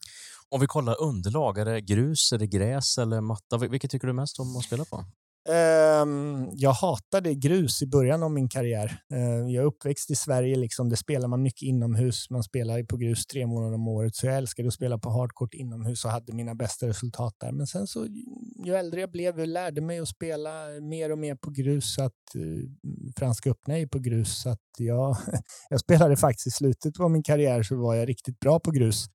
Om vi kollar underlag, är det grus, är det gräs eller matta? Vilket tycker du mest om att spela på? Ehm, jag hatade grus i början av min karriär. Ehm, jag är uppväxt i Sverige, liksom, det spelar man mycket inomhus. Man spelar på grus tre månader om året, så jag älskade att spela på hardcourt inomhus och hade mina bästa resultat där. Men sen så, ju äldre jag blev, jag lärde mig att spela mer och mer på grus. Så att, eh, Franska öppna är på grus, så att jag, jag spelade faktiskt i slutet av min karriär så var jag riktigt bra på grus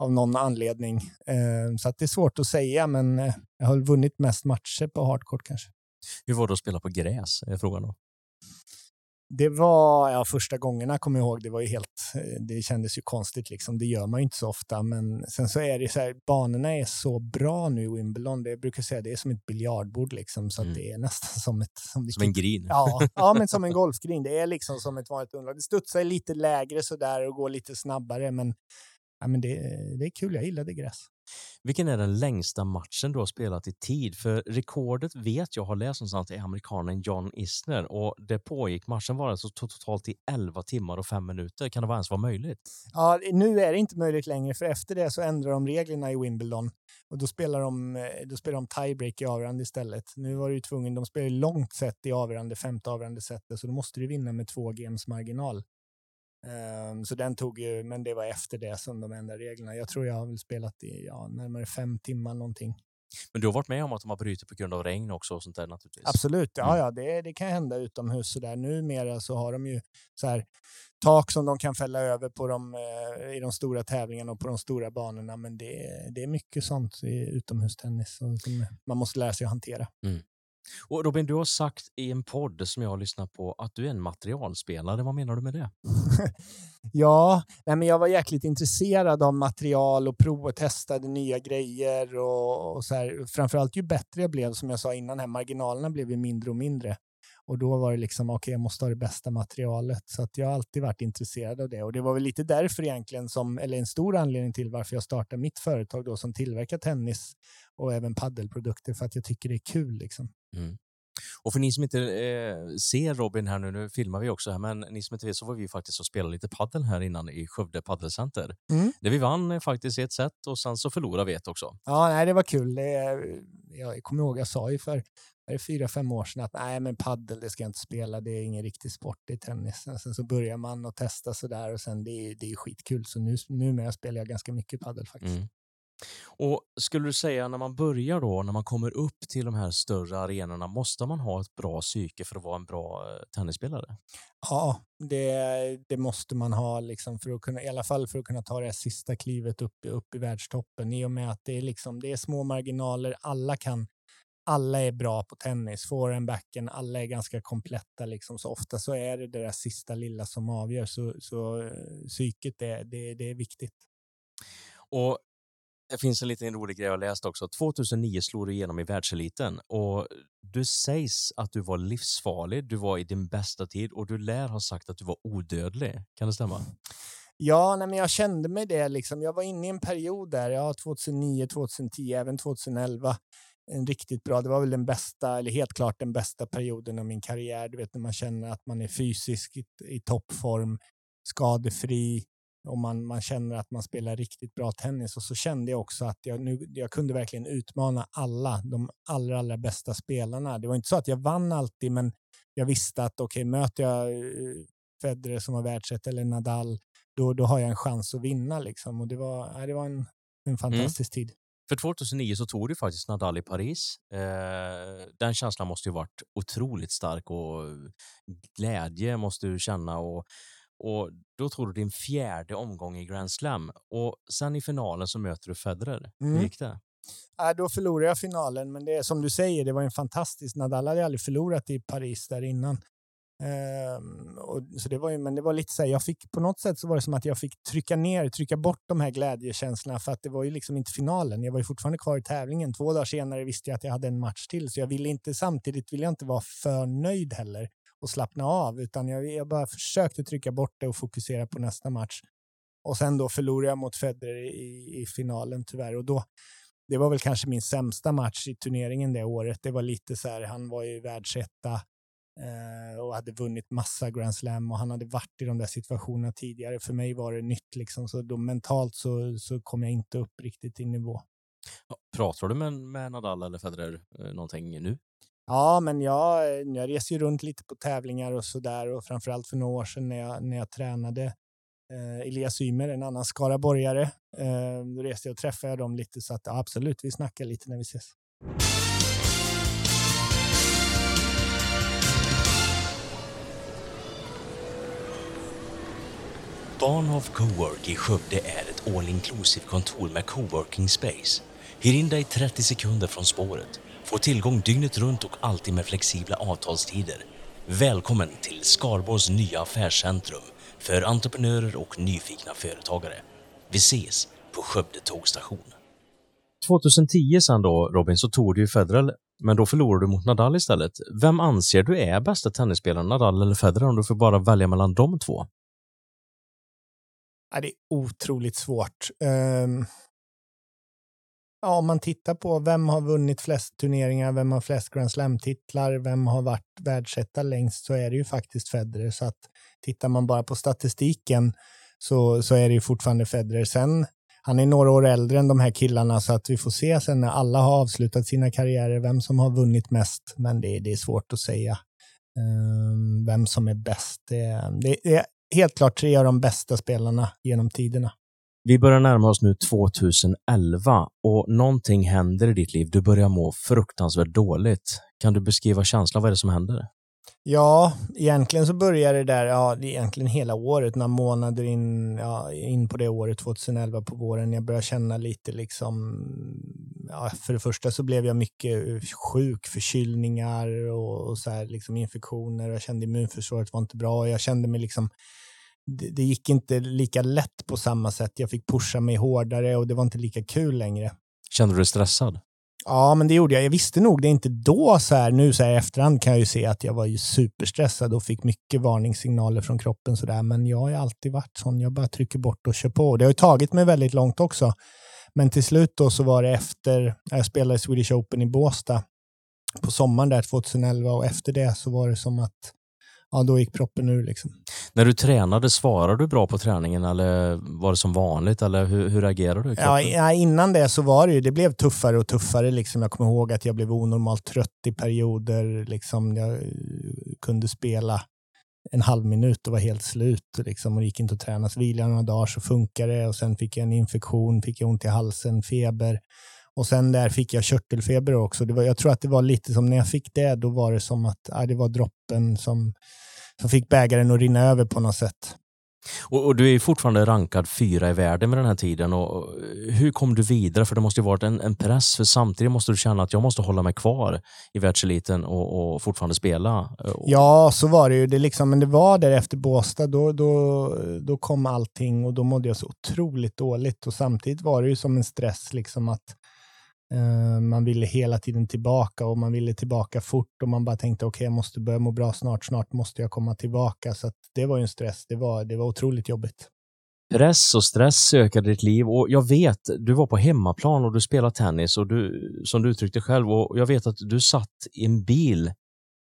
av någon anledning. Eh, så det är svårt att säga, men eh, jag har vunnit mest matcher på hardcourt kanske. Hur var det att spela på gräs? Är frågan då. Det var, ja, första gångerna kommer jag ihåg, det var ju helt, eh, det kändes ju konstigt liksom. Det gör man ju inte så ofta, men sen så är det så här, banorna är så bra nu i Wimbledon. Det, jag brukar säga det är som ett biljardbord liksom, så mm. det är nästan som ett... Som, som en green? Ja, ja, men som en golfgreen. Det är liksom som ett vanligt underlag. Det studsar lite lägre så där och går lite snabbare, men ja, men det, det är kul. Jag gillade gräs. Vilken är den längsta matchen du har spelat i tid? För rekordet vet jag har läst någonstans är amerikanen John Isner och det pågick, matchen var alltså totalt i 11 timmar och 5 minuter. Kan det ens vara möjligt? Ja, nu är det inte möjligt längre för efter det så ändrar de reglerna i Wimbledon och då spelar de, eh, då spelar de tiebreak i avgörande istället. Nu var du tvungen, de spelar långt sett i avgörande, femte avgörande sättet så då måste du vinna med två games marginal. Um, så den tog ju, men det var efter det som de ändrade reglerna. Jag tror jag har väl spelat i ja, närmare fem timmar någonting. Men du har varit med om att de har brutit på grund av regn också och sånt där naturligtvis? Absolut, ja, mm. ja det, det kan hända utomhus så där. Numera så har de ju så här tak som de kan fälla över på de, eh, i de stora tävlingarna och på de stora banorna. Men det, det är mycket sånt i utomhustennis som man måste lära sig att hantera. Mm. Och Robin, du har sagt i en podd som jag har lyssnat på att du är en materialspelare. Vad menar du med det? ja, nej, men jag var jäkligt intresserad av material och prov och testade nya grejer. Och, och så här. Framförallt ju bättre jag blev, som jag sa innan, här, marginalerna blev ju mindre och mindre. Och då var det liksom, okej, okay, jag måste ha det bästa materialet. Så att jag har alltid varit intresserad av det. Och det var väl lite därför egentligen, som, eller en stor anledning till varför jag startade mitt företag då som tillverkar tennis och även paddelprodukter för att jag tycker det är kul. Liksom. Mm. Och för ni som inte eh, ser Robin här nu, nu filmar vi också här, men ni som inte vet så var vi faktiskt och spelade lite paddel här innan i Skövde paddelcenter. Mm. Där vi vann eh, faktiskt ett set och sen så förlorade vi ett också. Ja, nej, det var kul. Det, jag kommer ihåg, jag sa ju för är det fyra, fem år sedan att nej, men paddel det ska jag inte spela, det är ingen riktig sport, det är tennis. Sen så börjar man att testa sådär och sen det är det är skitkul. Så nu, numera spelar jag ganska mycket paddel faktiskt. Mm. Och skulle du säga när man börjar då, när man kommer upp till de här större arenorna, måste man ha ett bra psyke för att vara en bra eh, tennisspelare? Ja, det, det måste man ha, liksom för att kunna, i alla fall för att kunna ta det sista klivet upp, upp i världstoppen. I och med att det är, liksom, det är små marginaler, alla kan alla är bra på tennis, forehand, backen, alla är ganska kompletta. Liksom. Så ofta så är det det där sista lilla som avgör. Så, så eh, psyket är, det, det är viktigt. Och det finns en liten rolig grej jag läst också. 2009 slog du igenom i världseliten och du sägs att du var livsfarlig, du var i din bästa tid och du lär ha sagt att du var odödlig. Kan det stämma? Ja, nej, men jag kände mig det. Liksom. Jag var inne i en period där, ja, 2009, 2010, även 2011. En riktigt bra, det var väl den bästa, eller helt klart den bästa perioden av min karriär. Du vet när man känner att man är fysiskt i, i toppform, skadefri, och man, man känner att man spelar riktigt bra tennis. Och så kände jag också att jag, nu, jag kunde verkligen utmana alla, de allra, allra bästa spelarna. Det var inte så att jag vann alltid, men jag visste att okej, okay, möter jag eh, Federer som har världsett eller Nadal, då, då har jag en chans att vinna. Liksom. Och det var, det var en, en mm. fantastisk mm. tid. För 2009 så tog du faktiskt Nadal i Paris. Eh, den känslan måste ju varit otroligt stark och glädje måste du känna. Och och då tog du din fjärde omgång i Grand Slam och sen i finalen så möter du Federer. Mm. Hur gick det? Ja, då förlorade jag finalen, men det är som du säger, det var en fantastisk... Nadal hade aldrig förlorat i Paris där innan. Um, och, så det var ju, men det var lite så här, jag fick på något sätt så var det som att jag fick trycka ner, trycka bort de här glädjekänslorna för att det var ju liksom inte finalen. Jag var ju fortfarande kvar i tävlingen. Två dagar senare visste jag att jag hade en match till, så jag ville inte samtidigt vill jag inte vara för nöjd heller och slappna av, utan jag, jag bara försökte trycka bort det och fokusera på nästa match. Och sen då förlorade jag mot Federer i, i finalen tyvärr. Och då, det var väl kanske min sämsta match i turneringen det året. Det var lite så här, han var ju världsetta eh, och hade vunnit massa Grand Slam och han hade varit i de där situationerna tidigare. För mig var det nytt liksom, så då mentalt så, så kom jag inte upp riktigt i nivå. Pratar du med, med Nadal eller Federer eh, någonting nu? Ja, men jag, jag reser ju runt lite på tävlingar och så där och framförallt för några år sedan när jag, när jag tränade eh, Elias Ymer, en annan skaraborgare. Eh, då reste jag och träffade dem lite så att ja, absolut, vi snackar lite när vi ses. Barnhof Cowork i Skövde är ett all inclusive kontor med coworking space. Hyr in dig 30 sekunder från spåret Få tillgång dygnet runt och alltid med flexibla avtalstider. Välkommen till Skarborgs nya affärscentrum för entreprenörer och nyfikna företagare. Vi ses på Skövde tågstation. 2010 sen då, Robin, så tog du ju Federer, men då förlorade du mot Nadal istället. Vem anser du är bästa tennisspelaren, Nadal eller Federer, om du får bara välja mellan de två? Ja, det är otroligt svårt. Um, ja, om man tittar på vem har vunnit flest turneringar, vem har flest Grand Slam-titlar, vem har varit världsetta längst, så är det ju faktiskt Federer. Så att tittar man bara på statistiken så, så är det ju fortfarande Federer. Sen, han är några år äldre än de här killarna, så att vi får se sen när alla har avslutat sina karriärer, vem som har vunnit mest. Men det, det är svårt att säga um, vem som är bäst. Det, det är helt klart tre av de bästa spelarna genom tiderna. Vi börjar närma oss nu 2011 och någonting händer i ditt liv. Du börjar må fruktansvärt dåligt. Kan du beskriva känslan? Vad är det som händer? Ja, egentligen så börjar det där, ja, det är egentligen hela året, några månader in, ja, in på det året, 2011 på våren. Jag börjar känna lite liksom, ja, för det första så blev jag mycket sjuk, förkylningar och, och så här, liksom infektioner. Jag kände immunförsvaret var inte bra. Jag kände mig liksom det, det, gick inte lika lätt på samma sätt. Jag fick pusha mig hårdare och det var inte lika kul längre. Kände du dig stressad? Ja, men det gjorde jag. Jag visste nog det inte då. så här Nu så här i efterhand kan jag ju se att jag var ju superstressad och fick mycket varningssignaler från kroppen. Så där. Men jag har ju alltid varit sån. Jag bara trycker bort och kör på. Det har ju tagit mig väldigt långt också. Men till slut då så var det efter, jag spelade Swedish Open i Båstad på sommaren där 2011 och efter det så var det som att ja, då gick proppen ur. Liksom. När du tränade, svarade du bra på träningen eller var det som vanligt? Eller hur, hur reagerade du? Ja, innan det så var det ju, det blev tuffare och tuffare. Liksom. Jag kommer ihåg att jag blev onormalt trött i perioder. Liksom. Jag eh, kunde spela en halv minut och var helt slut liksom, och det gick inte att träna. Så vilade några dagar så funkade det och sen fick jag en infektion, fick jag ont i halsen, feber. Och sen där fick jag körtelfeber också. Det var, jag tror att det var lite som när jag fick det, då var det som att ja, det var droppen som, som fick bägaren att rinna över på något sätt. Och, och, du är fortfarande rankad fyra i världen med den här tiden. Och, hur kom du vidare? För det måste ju varit en, en, press, för samtidigt måste du känna att jag måste hålla mig kvar i världseliten och, och fortfarande spela. Ja, så var det ju. Det liksom, men det var där efter Båstad, då, då, då kom allting och då mådde jag så otroligt dåligt. Och samtidigt var det ju som en stress liksom att Eh, man ville hela tiden tillbaka och man ville tillbaka fort och man bara tänkte okej, okay, jag måste börja må bra snart, snart måste jag komma tillbaka. Så det var ju en stress, det var, det var otroligt jobbigt. Press och stress ökade ditt liv och jag vet, du var på hemmaplan och du spelade tennis och du, som du uttryckte själv, och jag vet att du satt i en bil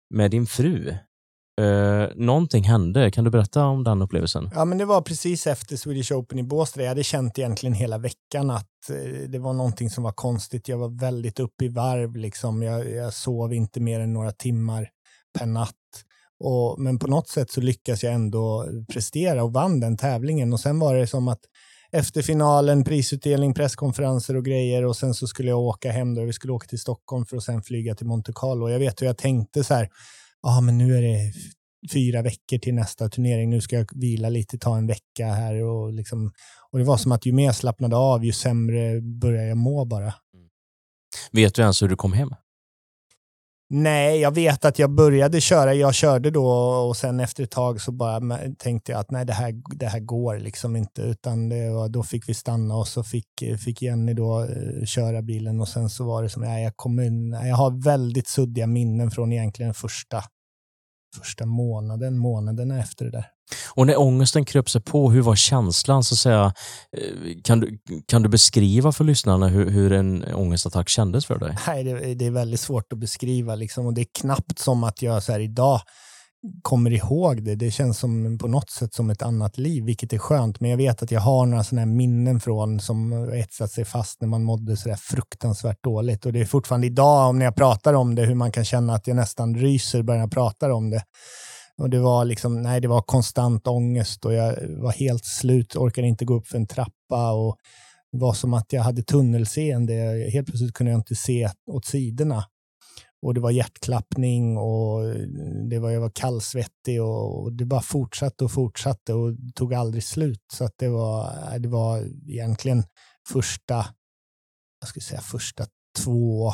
med din fru Eh, någonting hände. Kan du berätta om den upplevelsen? Ja, men det var precis efter Swedish Open i Båstad. Jag hade känt egentligen hela veckan att eh, det var någonting som var konstigt. Jag var väldigt uppe i varv. Liksom. Jag, jag sov inte mer än några timmar per natt. Och, men på något sätt så lyckas jag ändå prestera och vann den tävlingen. Och sen var det som att efter finalen, prisutdelning, presskonferenser och grejer och sen så skulle jag åka hem då. Vi skulle åka till Stockholm för att sen flyga till Monte Carlo. Jag vet hur jag tänkte så här, ah, men nu är det fyra veckor till nästa turnering. Nu ska jag vila lite, ta en vecka här. Och, liksom, och det var som att ju mer jag slappnade av, ju sämre började jag må bara. Mm. Vet du ens hur du kom hem? Nej, jag vet att jag började köra. Jag körde då och sen efter ett tag så bara tänkte jag att nej, det här, det här går liksom inte. Utan det var, då fick vi stanna och så fick, fick Jenny då uh, köra bilen och sen så var det som, nej, jag, kom in, jag har väldigt suddiga minnen från egentligen första, första månaden, månaderna efter det där. Och när ångesten kröp sig på, hur var känslan? Så att säga, eh, kan, du, kan du beskriva för lyssnarna hur, hur en ångestattack kändes för dig? Nej, det, det är väldigt svårt att beskriva. Liksom. Och det är knappt som att jag så här, idag kommer ihåg det. Det känns som på något sätt som ett annat liv, vilket är skönt. Men jag vet att jag har några sådana minnen från som etsat sig fast när man mådde sådär fruktansvärt dåligt. Och det är fortfarande idag, om när jag pratar om det, hur man kan känna att jag nästan ryser bara jag pratar om det. Och det var liksom, nej, det var konstant ångest och jag var helt slut, orkade inte gå upp för en trappa och det var som att jag hade tunnelseende. Helt plötsligt kunde jag inte se åt sidorna. Och det var hjärtklappning och eh, det var, jag var kallsvettig och, och det bara fortsatte och fortsatte och tog aldrig slut. Så att det var, eh, det var egentligen första, jag skulle säga första två,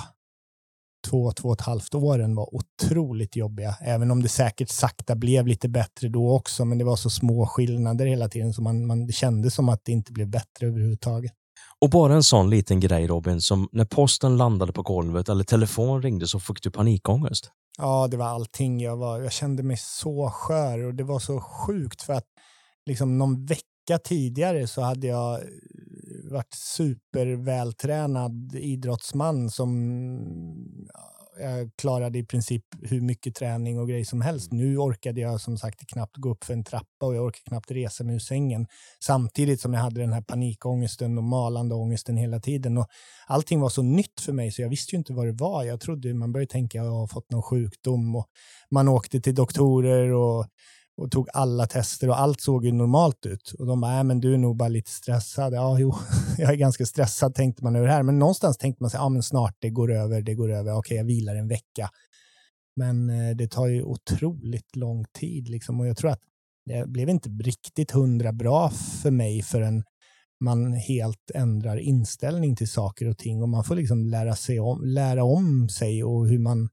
två, två och ett halvt åren var otroligt jobbiga. Även om det säkert sakta blev lite bättre då också, men det var så små skillnader hela tiden så man, man det kändes som att det inte blev bättre överhuvudtaget. Och bara en sån liten grej Robin, som när posten landade på golvet eller telefon ringde så fick du panikångest. Ja, det var allting. Jag, var, jag kände mig så skör och det var så sjukt för att liksom någon vecka tidigare så hade jag eh, varit supervältränad idrottsman som jag klarade i princip hur mycket träning och grejer som helst. Nu orkade jag som sagt knappt gå upp för en trappa och jag orkade knappt resa mig ur sängen. Samtidigt som jag hade den här panikångesten och malande ångesten hela tiden. Och allting var så nytt för mig så jag visste ju inte vad det var. Jag trodde man började tänka att jag har fått någon sjukdom och man åkte till doktorer och och tog alla tester och allt såg ju normalt ut. Och de bara, äh, men du är nog bara lite stressad. Ja, jo, jag är ganska stressad tänkte man över det här. Men någonstans tänkte man sig, ja men snart det går över, det går över. Okej, jag vilar en vecka. Men eh, det tar ju otroligt lång tid liksom. Och jag tror att det blev inte riktigt hundra bra för mig förrän man helt ändrar inställning till saker och ting och man får liksom lära, sig om, lära om sig och hur man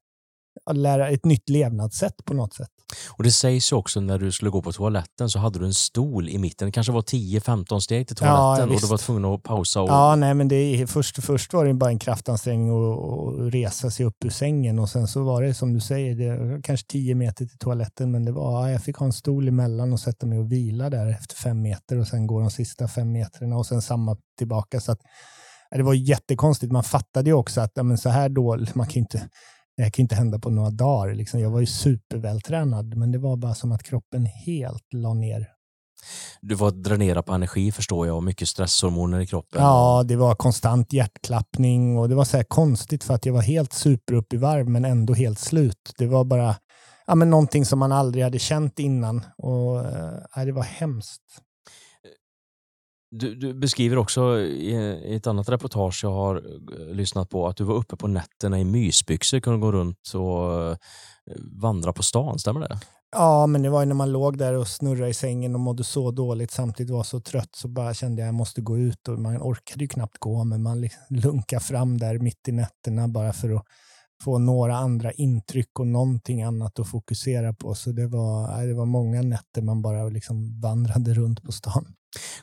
lära ett nytt levnadssätt på något sätt. Och Det sägs ju också när du skulle gå på toaletten så hade du en stol i mitten. Det kanske var 10-15 steg till toaletten ja, och du var tvungen att pausa. Och... Ja, nej, men det, först, först var det bara en kraftansträngning att resa sig upp ur sängen och sen så var det som du säger, det kanske 10 meter till toaletten, men det var, ja, jag fick ha en stol emellan och sätta mig och vila där efter fem meter och sen gå de sista fem metrarna och sen samma tillbaka. Så att, det var jättekonstigt. Man fattade ju också att ja, men så här dåligt, man kan inte det här kan inte hända på några dagar. Liksom. Jag var ju supervältränad, men det var bara som att kroppen helt la ner. Du var dränerad på energi förstår jag och mycket stresshormoner i kroppen. Ja, det var konstant hjärtklappning och det var så här konstigt för att jag var helt super upp i varv men ändå helt slut. Det var bara ja, men någonting som man aldrig hade känt innan och äh, det var hemskt. Du, du, beskriver också i, ett annat reportage jag har eh, lyssnat på att du var uppe på nätterna i mysbyxor, kunde gå runt och eh, vandra på stan, stämmer det? Ja, men det var ju när man låg där och snurrade i sängen och mådde så dåligt samtidigt var så trött så bara kände jag att jag måste gå ut och man orkade ju knappt gå men man liksom lunkade fram där mitt i nätterna bara för att få några andra intryck och någonting annat att fokusera på. Så det var, det var många nätter man bara liksom vandrade runt på stan.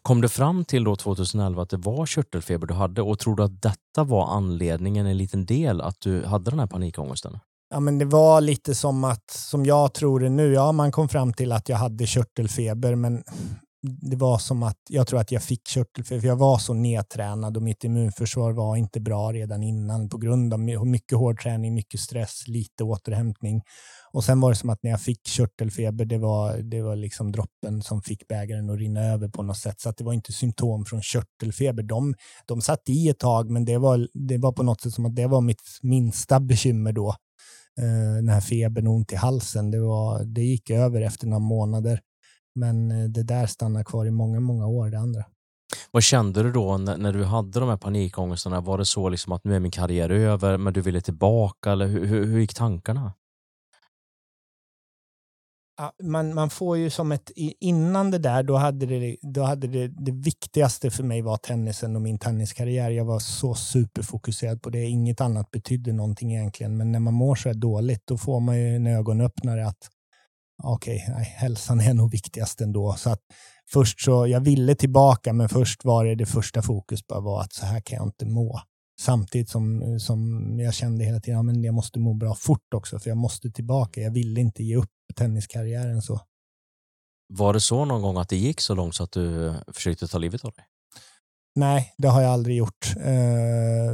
Kom du fram till då 2011 att det var körtelfeber du hade och tror du att detta var anledningen, en liten del, att du hade den här panikångesten? Ja, men det var lite som att, som jag tror det nu, ja man kom fram till att jag hade körtelfeber, men det var som att jag tror att jag fick körtelfeber, för jag var så nedtränad och mitt immunförsvar var inte bra redan innan på grund av mycket hård träning, mycket stress, lite återhämtning. Och sen var det som att när jag fick körtelfeber, det var, det var liksom droppen som fick bägaren att rinna över på något sätt. Så att det var inte symptom från körtelfeber. De, de satt i ett tag, men det var, det var på något sätt som att det var mitt minsta bekymmer då. Eh, den här febern och ont i halsen, det, var, det gick över efter några månader. Men eh, det där stannar kvar i många, många år, det andra. Vad kände du då när, du hade de här panikångestarna? Var det så liksom att nu är min karriär över, men du ville tillbaka? Eller hur, hur, hur gick tankarna? Man, man får ju som ett, innan det där, då hade, det, då hade det, det viktigaste för mig var tennisen och min tenniskarriär. Jag var så superfokuserad på det. Inget annat betydde någonting egentligen. Men när man mår så här dåligt, då får man ju en ögonöppnare att okej, okay, hälsan är nog viktigast ändå. Så att först så, jag ville tillbaka, men först var det det första fokus bara var att så här kan jag inte må. Samtidigt som, som jag kände hela tiden, att jag måste må bra fort också, för jag måste tillbaka. Jag ville inte ge upp tenniskarriären så. Var det så någon gång att det gick så långt så att du försökte ta livet av dig? Nej, det har jag aldrig gjort. Eh,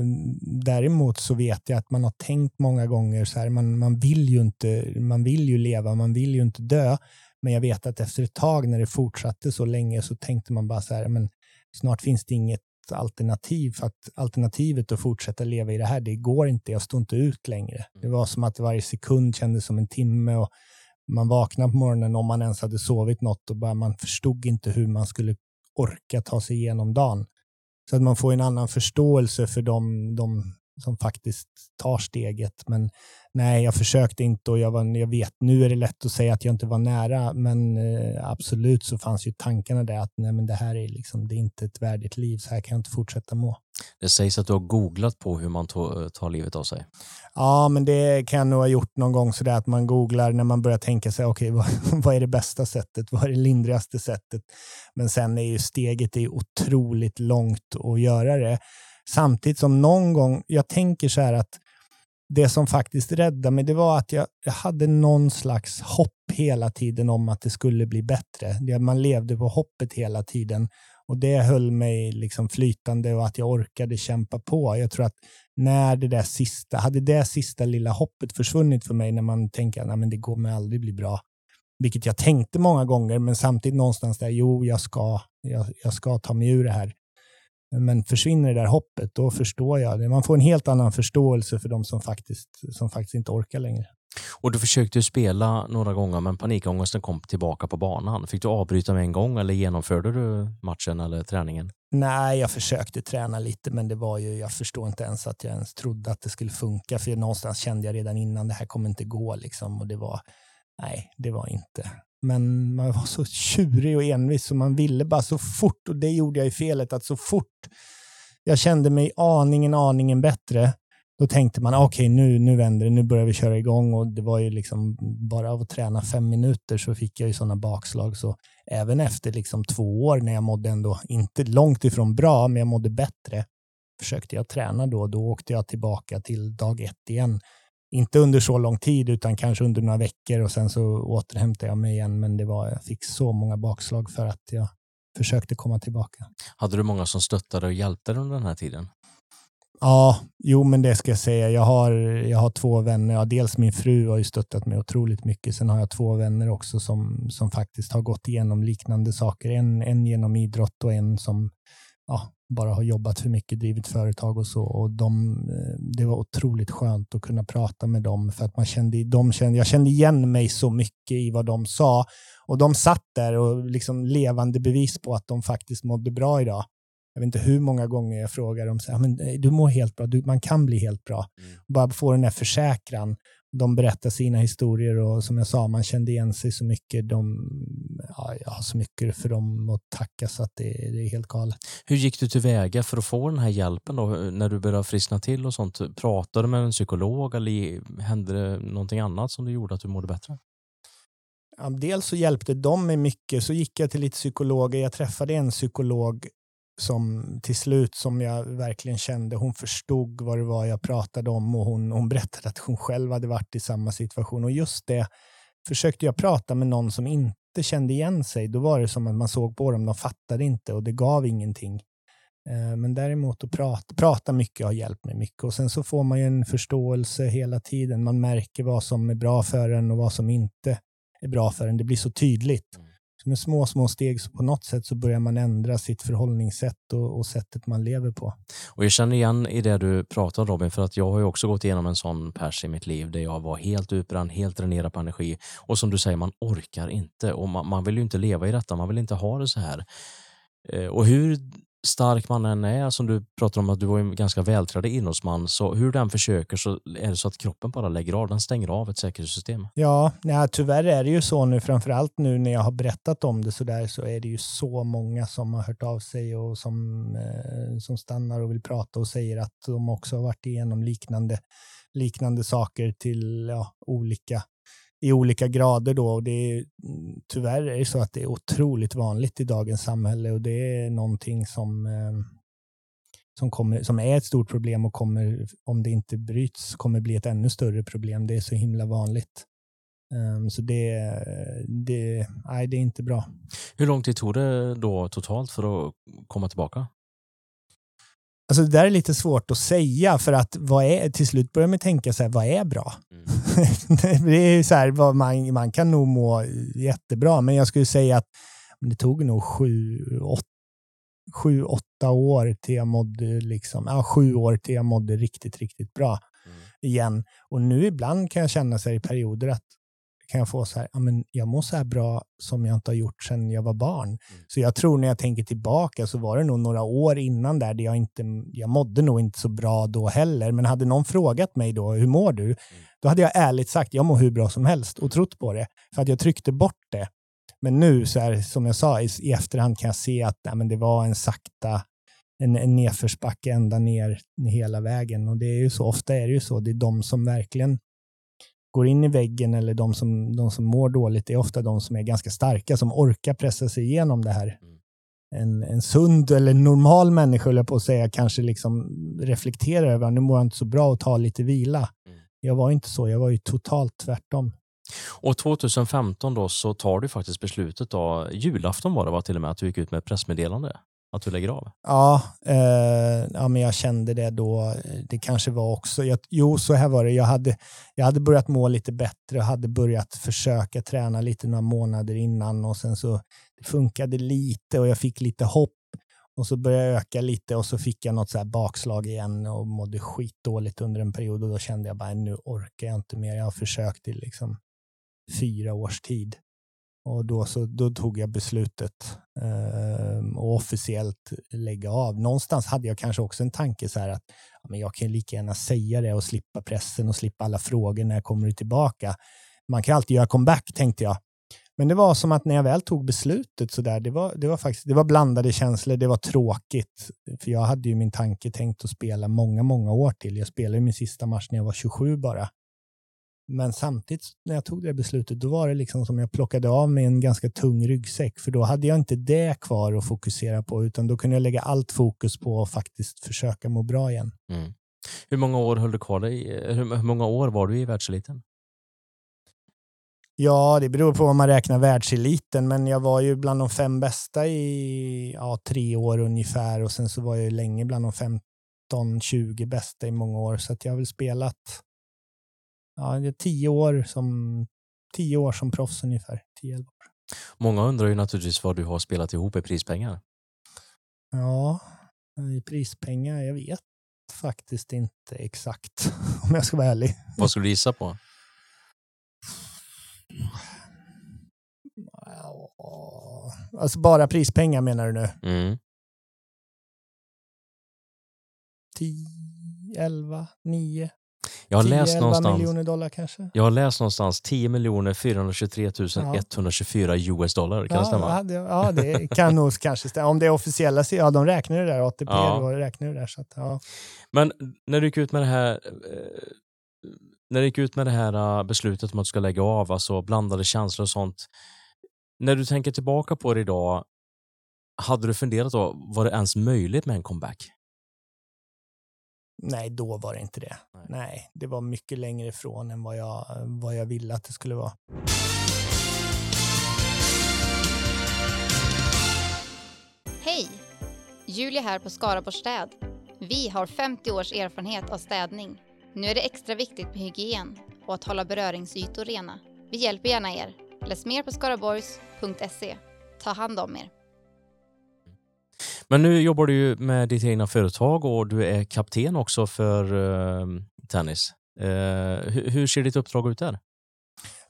däremot så vet jag att man har tänkt många gånger så här, man, man, vill ju inte, man vill ju leva, man vill ju inte dö. Men jag vet att efter ett tag när det fortsatte så länge så tänkte man bara så här, men snart finns det inget alternativ för att alternativet att fortsätta leva i det här, det går inte, jag står inte ut längre. Det var som att varje sekund kändes som en timme och man vaknade på morgonen om man ens hade sovit något och bara man förstod inte hur man skulle orka ta sig igenom dagen. Så att man får en annan förståelse för de, de som faktiskt tar steget. Men nej, jag försökte inte och jag, var, jag vet, nu är det lätt att säga att jag inte var nära, men eh, absolut så fanns ju tankarna där att nej, men det här är liksom, det är inte ett värdigt liv, så här kan jag inte fortsätta må. Det sägs att du har googlat på hur man eh, tar livet av sig. Ja, men det kan jag nog ha gjort någon gång sådär att man googlar när man börjar tänka sig, okej, okay, vad, vad, är det bästa sättet? Vad är det lindrigaste sättet? Men sen är ju steget är otroligt långt att göra det. Samtidigt som någon gång, jag tänker så här att det som faktiskt räddade mig, det var att jag, jag hade någon slags hopp hela tiden om att det skulle bli bättre. Man levde på hoppet hela tiden och det höll mig liksom flytande och att jag orkade kämpa på. Jag tror att när det där sista, hade det sista lilla hoppet försvunnit för mig när man tänker att det kommer aldrig bli bra, vilket jag tänkte många gånger, men samtidigt någonstans där, jo, jag ska, jag, jag ska ta mig ur det här. Men försvinner det där hoppet, då förstår jag det. Man får en helt annan förståelse för de som faktiskt, som faktiskt inte orkar längre. Och Du försökte spela några gånger, men panikångesten kom tillbaka på banan. Fick du avbryta med en gång eller genomförde du matchen eller träningen? Nej, jag försökte träna lite, men det var ju, jag förstår inte ens att jag ens trodde att det skulle funka, för någonstans kände jag redan innan det här kommer inte gå. Liksom, och det var, nej, det var inte. Men man var så tjurig och envis så man ville bara så fort, och det gjorde jag ju felet, att så fort jag kände mig aningen, aningen bättre, då tänkte man ah, okej, okay, nu, nu vänder det, nu börjar vi köra igång och det var ju liksom bara av att träna fem minuter så fick jag ju sådana bakslag. Så även efter liksom två år när jag mådde ändå, inte långt ifrån bra, men jag mådde bättre, försökte jag träna då. Då åkte jag tillbaka till dag ett igen inte under så lång tid utan kanske under några veckor och sen så återhämtade jag mig igen. Men det var, jag fick så många bakslag för att jag försökte komma tillbaka. Hade du många som stöttade och hjälpte dig under den här tiden? Ja, jo men det ska jag säga. Jag har, jag har två vänner. Ja, dels min fru har ju stöttat mig otroligt mycket. Sen har jag två vänner också som, som faktiskt har gått igenom liknande saker. En, en genom idrott och en som ja, bara har jobbat för mycket, drivit företag och så. Och de, eh, det var otroligt skönt att kunna prata med dem för att man kände, de kände, jag kände igen mig så mycket i vad de sa. Och de satt där och liksom levande bevis på att de faktiskt mådde bra idag. Jag vet inte hur många gånger jag frågar dem, så här, men eh, du mår helt bra, du, man kan bli helt bra. Mm. Bara få den här försäkran. De berättar sina historier och som jag sa, man kände igen sig så mycket. De, ja, jag har så mycket för dem att tacka så att det, det, är helt galet. Hur gick du tillväga för att få den här hjälpen då, när du började friskna till och sånt? Pratade du med en psykolog eller hände det någonting annat som du gjorde att du mådde bättre? Ja, dels så hjälpte de mig mycket, så gick jag till lite psykologer. Jag träffade en psykolog som till slut som jag verkligen kände, hon förstod vad det var jag pratade om och hon, hon berättade att hon själv hade varit i samma situation. Och just det försökte jag prata med någon som inte kände igen sig, då var det som att man såg på dem, de fattade inte och det gav ingenting. Eh, men däremot att prata, prata mycket har hjälpt mig mycket och sen så får man ju en förståelse hela tiden. Man märker vad som är bra för en och vad som inte är bra för en. Det blir så tydligt. Mm. Så med små, små steg så på något sätt så börjar man ändra sitt förhållningssätt och, och sättet man lever på. Och Jag känner igen i det du pratar om Robin, för att jag har ju också gått igenom en sån pers i mitt liv där jag var helt utbränd, helt dränerad på energi och som du säger, man orkar inte och man, man vill ju inte leva i detta, man vill inte ha det så här. Eh, och hur stark man än är, som du pratar om att du var en ganska vältränad idrottsman, så hur den försöker så är det så att kroppen bara lägger av, den stänger av ett säkerhetssystem. Ja, nej, tyvärr är det ju så nu, framförallt nu när jag har berättat om det så där så är det ju så många som har hört av sig och som, eh, som stannar och vill prata och säger att de också har varit igenom liknande, liknande saker till ja, olika i olika grader då. Och det är, mm, tyvärr är det så att det är otroligt vanligt i dagens samhälle och det är någonting som, ehm, som, kommer, som är ett stort problem och kommer, om det inte bryts, kommer bli ett ännu större problem. Det är så himla vanligt. Ehm, så det, det, nej, det är inte bra. Hur lång tid tog det då totalt för att komma tillbaka? Alltså det där är lite svårt att säga för att vad är, till slut börjar man tänka så här, vad är bra? Mm. det är så här, vad man, man kan nog må jättebra, men jag skulle säga att det tog nog sju, åt, sju åtta år till jag mådde, liksom, ja, sju år till jag mådde riktigt, riktigt bra mm. igen. Och nu ibland kan jag känna sig i perioder att kan jag få så här, ja, men jag mår så här bra som jag inte har gjort sedan jag var barn. Mm. Så jag tror när jag tänker tillbaka så var det nog några år innan där, där jag inte, jag mådde nog inte så bra då heller. Men hade någon frågat mig då, hur mår du? Mm. Då hade jag ärligt sagt, jag mår hur bra som helst och trott på det. För att jag tryckte bort det. Men nu, så här, som jag sa, i, i efterhand kan jag se att nej, men det var en sakta en, en nedförsbacke ända ner hela vägen. Och det är ju så, ofta är det ju så. Det är de som verkligen går in i väggen eller de som, de som mår dåligt är ofta de som är ganska starka, som orkar pressa sig igenom det här. Mm. En, en sund eller normal människa, jag på att säga, kanske liksom reflekterar över att nu mår jag inte så bra och tar lite vila. Mm. Jag var inte så, jag var ju totalt tvärtom. Och 2015 då så tar du faktiskt beslutet, då, julafton var det va, till och med, att du gick ut med ett pressmeddelande att du lägger av? Ja, eh, ja men jag kände det då. Det kanske var också, jag, jo så här var det, jag hade, jag hade börjat må lite bättre och hade börjat försöka träna lite några månader innan och sen så det funkade lite och jag fick lite hopp och så började jag öka lite och så fick jag något så här bakslag igen och mådde skitdåligt under en period och då kände jag bara nu orkar jag inte mer. Jag har försökt i liksom fyra års tid. Och då, så, då tog jag beslutet eh, och officiellt lägga av. Någonstans hade jag kanske också en tanke så här att ja, men jag kan lika gärna säga det och slippa pressen och slippa alla frågor när jag kommer tillbaka. Man kan alltid göra comeback tänkte jag. Men det var som att när jag väl tog beslutet så där, det var, det var faktiskt det var blandade känslor. Det var tråkigt, för jag hade ju min tanke tänkt att spela många, många år till. Jag spelade min sista match när jag var 27 bara. Men samtidigt när jag tog det beslutet, då var det liksom som jag plockade av mig en ganska tung ryggsäck, för då hade jag inte det kvar att fokusera på, utan då kunde jag lägga allt fokus på att faktiskt försöka må bra igen. Mm. Hur många år höll du kvar dig? Hur många år var du i världseliten? Ja, det beror på om man räknar världseliten, men jag var ju bland de fem bästa i ja, tre år ungefär och sen så var jag länge bland de fem 19-20 bästa i många år. Så att jag har väl spelat ja, det är tio, år som, tio år som proffs ungefär. 10 år. Många undrar ju naturligtvis vad du har spelat ihop i prispengar. Ja, i prispengar, jag vet faktiskt inte exakt om jag ska vara ärlig. Vad skulle du gissa på? Alltså bara prispengar menar du nu? Mm. 10, 11, 9, Jag har 10, läst 11 någonstans. miljoner dollar kanske? Jag har läst någonstans 10 423 124 US dollar. Kan det stämma? Ja, det, ja, det kan nog kanske stämma. Om det är officiella, ja de räknar det där, ATP Ja. då räknar det där. Så att, ja. Men när du gick ut med det här eh, när du gick ut med det här eh, beslutet om att du ska lägga av, alltså blandade känslor och sånt. När du tänker tillbaka på det idag, hade du funderat då, var det ens möjligt med en comeback? Nej, då var det inte det. Nej. Nej. det var mycket längre ifrån än vad jag, vad jag ville att det skulle vara. Hej! Julia här på Skaraborgs städ. Vi har 50 års erfarenhet av städning. Nu är det extra viktigt med hygien och att hålla beröringsytor rena. Vi hjälper gärna er. Läs mer på skaraborgs.se. Ta hand om er. Men nu jobbar du ju med ditt egna företag och du är kapten också för eh, tennis. Eh, hur, hur ser ditt uppdrag ut där?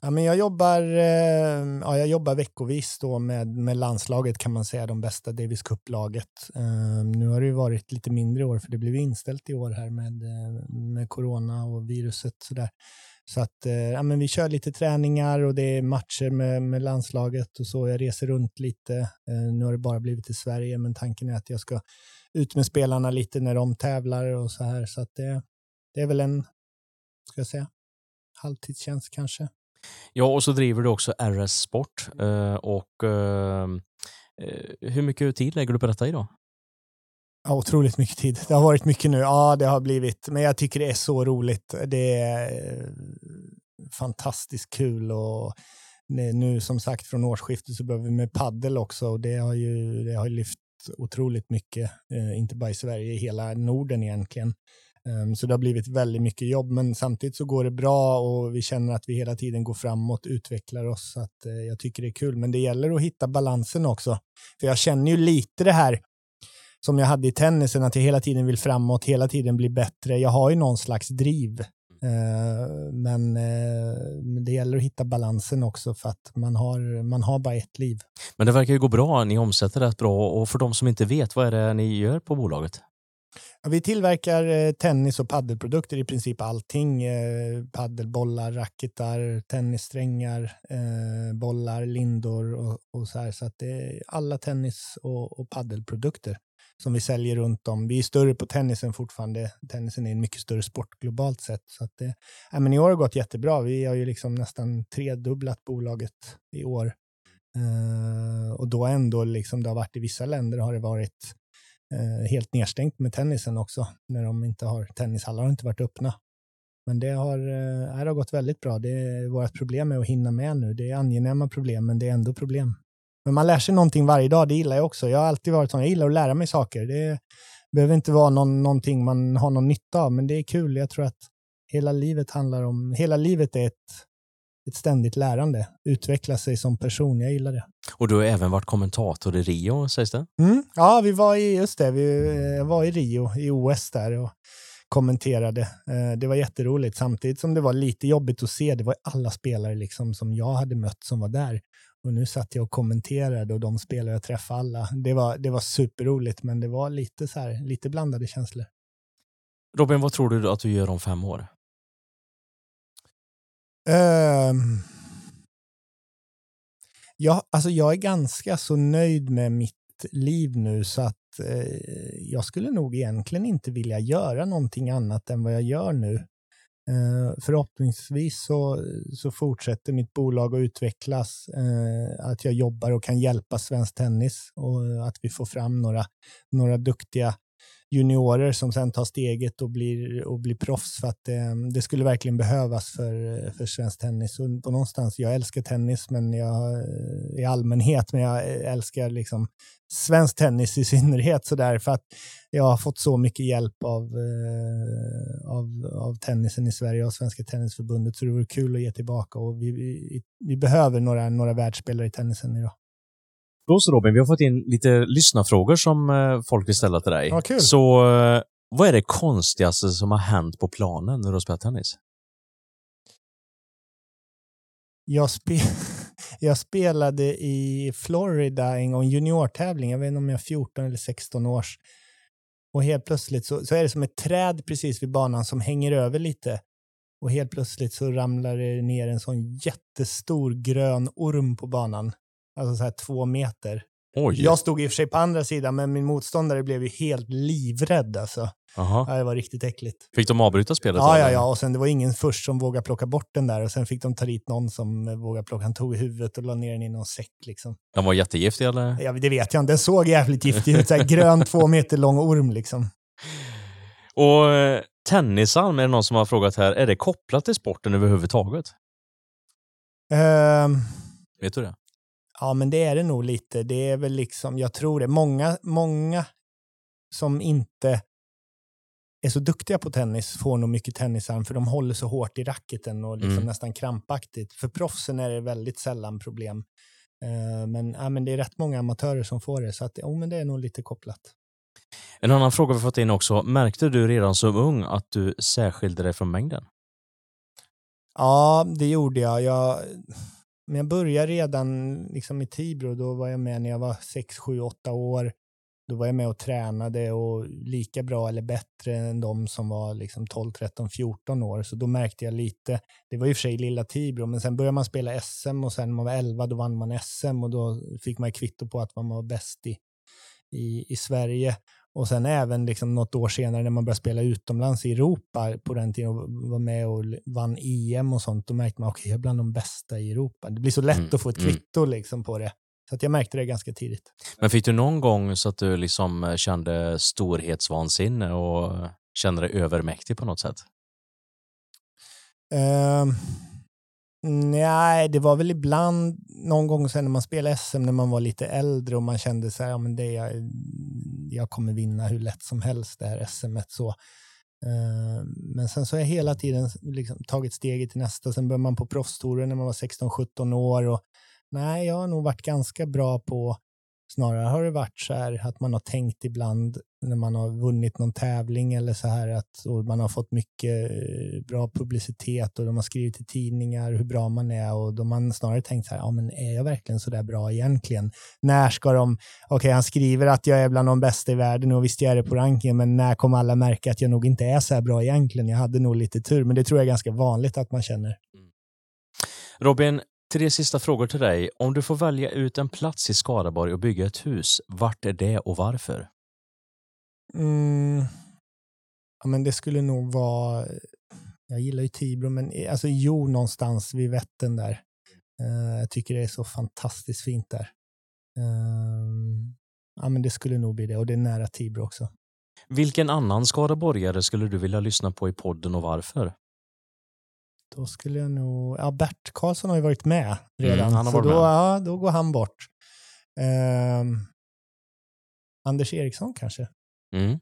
Ja, men jag, jobbar, eh, ja, jag jobbar veckovis då med, med landslaget kan man säga, de bästa Davis Cup-laget. Eh, nu har det ju varit lite mindre år för det blev inställt i år här med, eh, med corona och viruset. Sådär. Så att eh, ja, men vi kör lite träningar och det är matcher med, med landslaget och så. Jag reser runt lite. Eh, nu har det bara blivit i Sverige, men tanken är att jag ska ut med spelarna lite när de tävlar och så här. Så att det, det är väl en, ska jag säga, halvtidstjänst kanske. Ja, och så driver du också RS Sport. Eh, och eh, eh, hur mycket tid lägger du på detta idag? Ja, otroligt mycket tid. Det har varit mycket nu. Ja, det har blivit. Men jag tycker det är så roligt. Det är eh, fantastiskt kul och nu- som sagt från årsskiftet så börjar vi med paddel också och det har ju det har lyft otroligt mycket. Eh, inte bara i Sverige, i hela Norden egentligen. Um, så det har blivit väldigt mycket jobb, men samtidigt så går det bra och vi känner att vi hela tiden går framåt, utvecklar oss. Så att, eh, jag tycker det är kul, men det gäller att hitta balansen också. För jag känner ju lite det här som jag hade i tennisen, att jag hela tiden vill framåt, hela tiden bli bättre. Jag har ju någon slags driv. Eh, men, eh, men det gäller att hitta balansen också för att man har, man har bara ett liv. Men det verkar ju gå bra. Ni omsätter rätt bra. Och för de som inte vet, vad är det ni gör på bolaget? Vi tillverkar eh, tennis och paddelprodukter i princip allting. Eh, paddelbollar, racketar, tennissträngar, eh, bollar, lindor och, och så här. Så att det är alla tennis och, och paddelprodukter som vi säljer runt om. Vi är större på tennisen fortfarande. Tennisen är en mycket större sport globalt sett. Så att det, ja, men I år har det gått jättebra. Vi har ju liksom nästan tredubblat bolaget i år. Uh, och då ändå, liksom det har varit i vissa länder har det varit uh, helt nedstängt med tennisen också, när de inte har, tennishallar har inte varit öppna. Men det har, uh, det har gått väldigt bra. Det är, vårt problem är att hinna med nu. Det är angenäma problem, men det är ändå problem. Men man lär sig någonting varje dag, det gillar jag också. Jag har alltid varit sån, jag gillar att lära mig saker. Det behöver inte vara någon, någonting man har någon nytta av, men det är kul. Jag tror att hela livet handlar om, hela livet är ett, ett ständigt lärande. Utveckla sig som person, jag gillar det. Och du har även varit kommentator i Rio, sägs det? Mm. Ja, vi var i, just det, vi eh, var i Rio i OS där och kommenterade. Eh, Det var jätteroligt samtidigt som det var lite jobbigt att se. Det var alla spelare liksom som jag hade mött som var där. Och nu satt jag och kommenterade och de spelare jag träffade alla. Det var, det var superroligt, men det var lite så här, lite blandade känslor. Robin, vad tror du att du gör om fem år? Um, ja, alltså jag är ganska så nöjd med mitt liv nu så att eh, jag skulle nog egentligen inte vilja göra någonting annat än vad jag gör nu. Eh, förhoppningsvis så, så fortsätter mitt bolag att utvecklas, eh, att jag jobbar och kan hjälpa svensk tennis och att vi får fram några, några duktiga juniorer som sen tar steget och blir, och blir proffs för att eh, det skulle verkligen behövas för, eh, för svensk tennis. Och på någonstans, jag älskar tennis men jag, eh, i allmänhet, men jag eh, älskar liksom svensk tennis i synnerhet så där för att jag har fått så mycket hjälp av, eh, av, av tennisen i Sverige och Svenska Tennisförbundet så det vore kul att ge tillbaka och vi, vi, vi behöver några, några världsspelare i tennisen idag. Då så Robin, vi har fått in lite lyssnarfrågor som eh, folk vill ställa till dig. Ja, kul. Så eh, vad är det konstigaste som har hänt på planen när du har spelat tennis? Jag, spe jag spelade i Florida en gång, juniortävling, jag vet inte om jag är 14 eller 16 års. Och helt plötsligt så, så är det som ett träd precis vid banan som hänger över lite. Och helt plötsligt så ramlar det ner en sån jättestor grön orm på banan. Alltså så här två meter. Oj. Jag stod i och för sig på andra sidan, men min motståndare blev ju helt livrädd alltså. Aha. Ja, det var riktigt äckligt. Fick de avbryta spelet? Ja, ja, ja. Och sen det var ingen först som vågade plocka bort den där och sen fick de ta dit någon som eh, vågade plocka. Han tog i huvudet och la ner den i någon säck liksom. De var jättegiftiga eller? Ja, det vet jag inte. Den såg jävligt giftig ut. Så grön, två meter lång orm liksom. Och eh, tennisan, är det någon som har frågat här, är det kopplat till sporten överhuvudtaget? Ehm, Vet du det? Ja, men det är det nog lite. Det är väl liksom, jag tror det. Många, många som inte är så duktiga på tennis får nog mycket tennisarm för de håller så hårt i racketen och liksom Mm. nästan krampaktigt. För proffsen är det väldigt sällan problem. Eh, men, ja, men det är rätt många amatörer som får det, så att, oh, men det är nog lite kopplat. En annan fråga vi fått in också. Märkte du redan som ung att du särskilde dig från mängden? Ja, det gjorde jag. jag men jag började redan liksom i Tibro, då var jag med när jag var 6, 7, 8 år. Då var jag med och tränade och lika bra eller bättre än de som var liksom 12, 13, 14 år. Så då märkte jag lite, det var i och för sig lilla Tibro, men sen började man spela SM och sen när man var 11 då vann man SM och då fick man kvitto på att man var bäst i, i, i Sverige. Och sen även liksom något år senare när man började spela utomlands i Europa på den tiden och var med och vann EM och sånt, då märkte man att okay, jag är bland de bästa i Europa. Det blir så lätt Mm, att få ett mm. kvitto liksom på det. Så att jag märkte det ganska tidigt. Men fick du någon gång så att du liksom eh, kände storhetsvansinne och kände dig övermäktig på något sätt? Ehm, nej, det var väl ibland någon gång sen när man spelade SM när man var lite äldre och man kände så här, ja, men det jag, jag kommer vinna hur lätt som helst det här SMet så. Eh, men sen så har jag hela tiden liksom tagit steget till nästa. Sen började man på proffstouren när man var 16-17 år och nej, jag har nog varit ganska bra på Snarare har det varit så här att man har tänkt ibland när man har vunnit någon tävling eller så här att och man har fått mycket eh, bra publicitet och de har skrivit i tidningar hur bra man är och då har snarare tänkt så här, ja men är jag verkligen så där bra egentligen? När ska de, okej han skriver att jag är bland de bästa i världen och visst jag är det på rankingen men när kommer alla märka att jag nog inte är så här bra egentligen? Jag hade nog lite tur men det tror jag är ganska vanligt att man känner. Mm. Robin, tre sista frågor till dig. Om du får välja ut en plats i Skaraborg och bygga ett hus, vart är det och varför? Mm. Ja, men det skulle nog vara, jag gillar ju Tibro, men alltså jo någonstans vid Vättern där. Eh, jag tycker det är så fantastiskt fint där. Ehm, ja, men det skulle nog bli det och det är nära Tibro också. Vilken annan skaraborgare skulle du vilja lyssna på i podden och varför? Då skulle jag nog, ja Bert Karlsson har ju varit med redan, Mm, så då, med. ja, då går han bort. Ehm, Anders Eriksson kanske. Mm.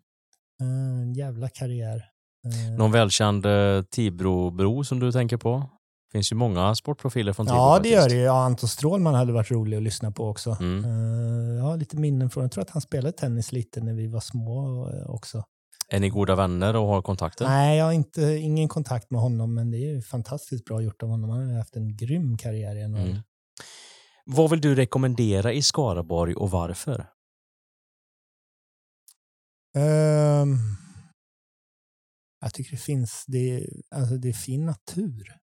En jävla karriär. Eh, Någon välkänd eh, Tibro-bro som du tänker på? finns ju många sportprofiler från Tibro. Ja, det gör faktiskt. det ju. Ja, Anton Strålman hade varit rolig att lyssna på också. Mm. Eh, jag har lite minnen från, jag tror att han spelade tennis lite när vi var små också. Är ni goda vänner och har kontakter? Nej, jag har inte, ingen kontakt med honom, men det är ju fantastiskt bra gjort av honom. Han har haft en grym karriär i. Mm. Vad vill du rekommendera i Skaraborg och varför? Ehm, jag tycker det finns, det, alltså det är fin natur,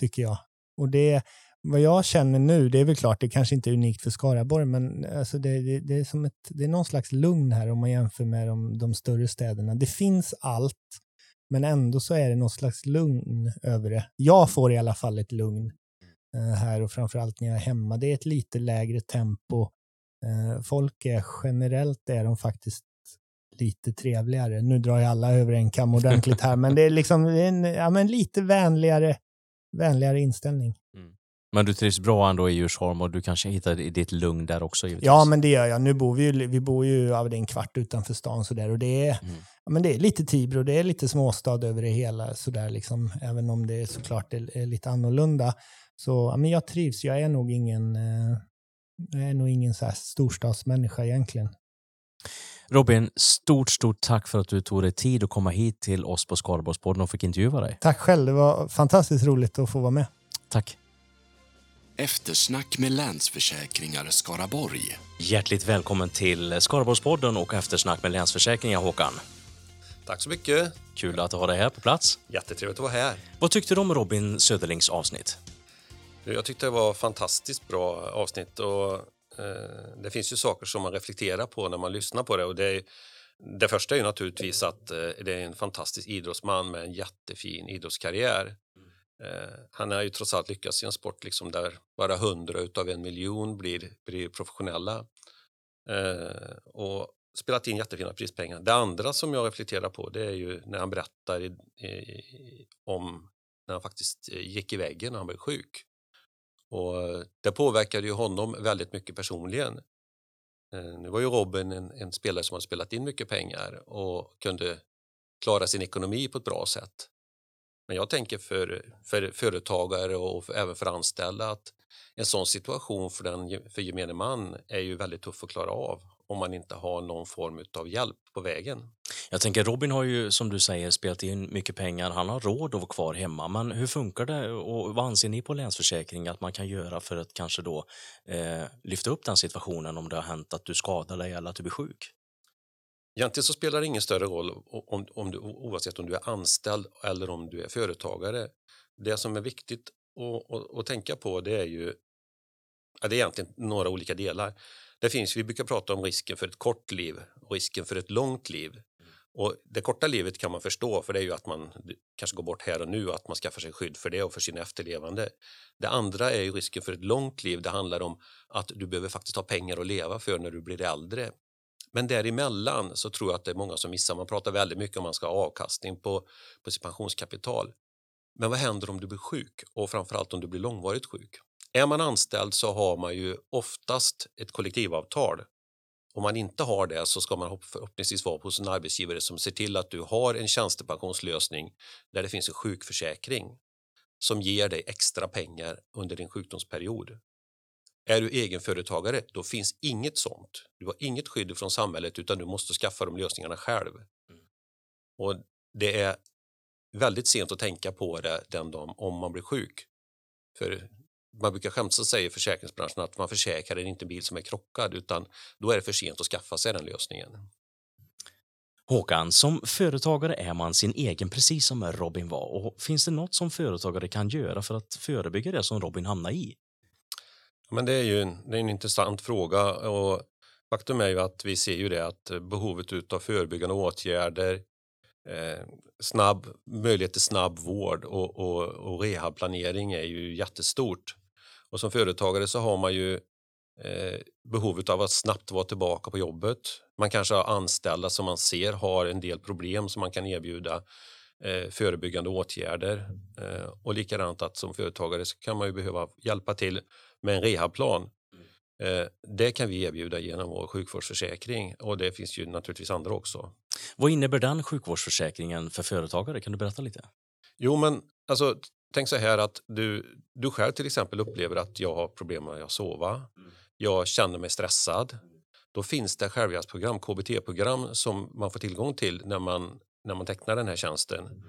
tycker jag. Och det, vad jag känner nu, det är väl klart, det kanske inte är unikt för Skaraborg, men alltså det, det, det, är som ett, det är någon slags lugn här om man jämför med de, de större städerna. Det finns allt, men ändå så är det någon slags lugn över det. Jag får i alla fall ett lugn eh, här och framförallt när jag är hemma. Det är ett lite lägre tempo. Eh, folk är generellt är de faktiskt lite trevligare. Nu drar jag alla över en kam ordentligt här, men det är liksom en ja, men lite vänligare, vänligare inställning. Mm. Men du trivs bra ändå i Djursholm och du kanske hittar ditt lugn där också? Givetvis. Ja, men det gör jag. Nu bor vi ju, vi bor ju ja, det är en kvart utanför stan så där, och det är, Mm. ja, men det är lite Tibro, det är lite småstad över det hela, så där, liksom, även om det såklart är, är lite annorlunda. Så ja, men jag trivs. Jag är nog ingen, eh, jag är nog ingen så här storstadsmänniska egentligen. Robin, stort, stort tack för att du tog dig tid att komma hit till oss på Skaraborgspodden och fick intervjua dig. Tack själv, det var fantastiskt roligt att få vara med. Tack. Eftersnack med Länsförsäkringar Skaraborg. Hjärtligt välkommen till Skaraborgspodden och eftersnack med Länsförsäkringar Håkan. Tack så mycket. Kul att ha dig här på plats. Jättetrevligt att vara här. Vad tyckte du om Robin Söderlings avsnitt? Jag tyckte det var fantastiskt bra avsnitt och eh, det finns ju saker som man reflekterar på när man lyssnar på det och det, är, det första är ju naturligtvis att eh, det är en fantastisk idrottsman med en jättefin idrottskarriär. Eh, han har ju trots allt lyckats i en sport liksom där bara hundra utav en miljon blir, blir professionella eh, och spelat in jättefina prispengar. Det andra som jag reflekterar på det är ju när han berättar i, i, om när han faktiskt eh, gick i väggen när han blev sjuk. Och eh, det påverkade ju honom väldigt mycket personligen. Nu var ju Robin en, en spelare som har spelat in mycket pengar och kunde klara sin ekonomi på ett bra sätt. Men jag tänker för, för företagare och för, även för anställda att en sån situation för, den, för gemene man är ju väldigt tuff att klara av om man inte har någon form av hjälp på vägen. Jag tänker Robin har ju som du säger spelat in mycket pengar. Han har råd att vara kvar hemma. Men hur funkar det och vad anser ni på Länsförsäkring att man kan göra för att kanske då eh, lyfta upp den situationen om det har hänt att du skadar dig eller att du blir sjuk? Egentligen så spelar det ingen större roll om, om du, oavsett om du är anställd eller om du är företagare. Det som är viktigt att, att, att tänka på det är ju ja, det är egentligen några olika delar. Det finns, vi brukar prata om risken för ett kort liv och risken för ett långt liv. Och Det korta livet kan man förstå för det är ju att man kanske går bort här och nu och att man skaffar sig skydd för det och för sina efterlevande. Det andra är ju risken för ett långt liv. Det handlar om att du behöver faktiskt ha pengar att leva för när du blir äldre. Men däremellan så tror jag att det är många som missar. Man pratar väldigt mycket om man ska ha avkastning på, på sitt pensionskapital. Men vad händer om du blir sjuk och framförallt om du blir långvarigt sjuk? Är man anställd så har man ju oftast ett kollektivavtal. Om man inte har det så ska man förhoppningsvis vara hos en arbetsgivare som ser till att du har en tjänstepensionslösning där det finns en sjukförsäkring som ger dig extra pengar under din sjukdomsperiod. Är du egenföretagare, då finns inget sånt. Du har inget skydd från samhället utan du måste skaffa de lösningarna själv. Och Det är väldigt sent att tänka på det den dagen om man blir sjuk. För man brukar skämtsamt säga i försäkringsbranschen att man försäkrar inte en bil som är krockad utan då är det för sent att skaffa sig den lösningen. Håkan, som företagare är man sin egen precis som Robin var. Och finns det något som företagare kan göra för att förebygga det som Robin hamnar i? Men det är ju en, det är en intressant fråga och faktum är ju att vi ser ju det att eh, behovet av förebyggande åtgärder, eh, snabb, möjlighet till snabb vård och, och, och rehabplanering är ju jättestort. Och som företagare så har man ju eh, behovet av att snabbt vara tillbaka på jobbet. Man kanske har anställda som man ser har en del problem som man kan erbjuda eh, förebyggande åtgärder. Eh, och likadant att som företagare så kan man ju behöva hjälpa till med en rehabplan. Eh, det kan vi erbjuda genom vår sjukvårdsförsäkring och det finns ju naturligtvis andra också. Vad innebär den sjukvårdsförsäkringen för företagare? Kan du berätta lite? Jo, men alltså, tänk så här att du, du själv till exempel upplever att jag har problem med att sova. Jag känner mig stressad. Då finns det självhjälpsprogram, KBT-program som man får tillgång till när man, när man tecknar den här tjänsten.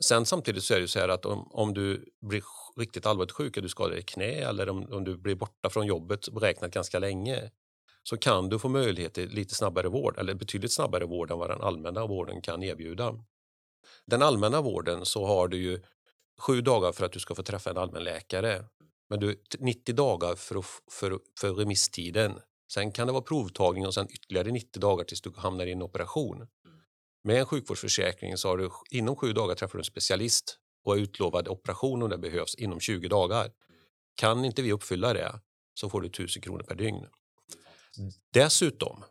Sen samtidigt så är det så här att om, om du blir riktigt allvarligt sjuk, du skadar i knä eller om, om du blir borta från jobbet beräknat ganska länge så kan du få möjlighet till lite snabbare vård eller betydligt snabbare vård än vad den allmänna vården kan erbjuda. Den allmänna vården så har du ju sju dagar för att du ska få träffa en allmänläkare. Men du 90 dagar för, för, för remisstiden. Sen kan det vara provtagning och sen ytterligare 90 dagar tills du hamnar i en operation. Med en sjukvårdsförsäkring så har du inom sju dagar träffar du en specialist och är utlovad operation om det behövs inom 20 dagar. Kan inte vi uppfylla det så får du 1000 kronor per dygn. Dessutom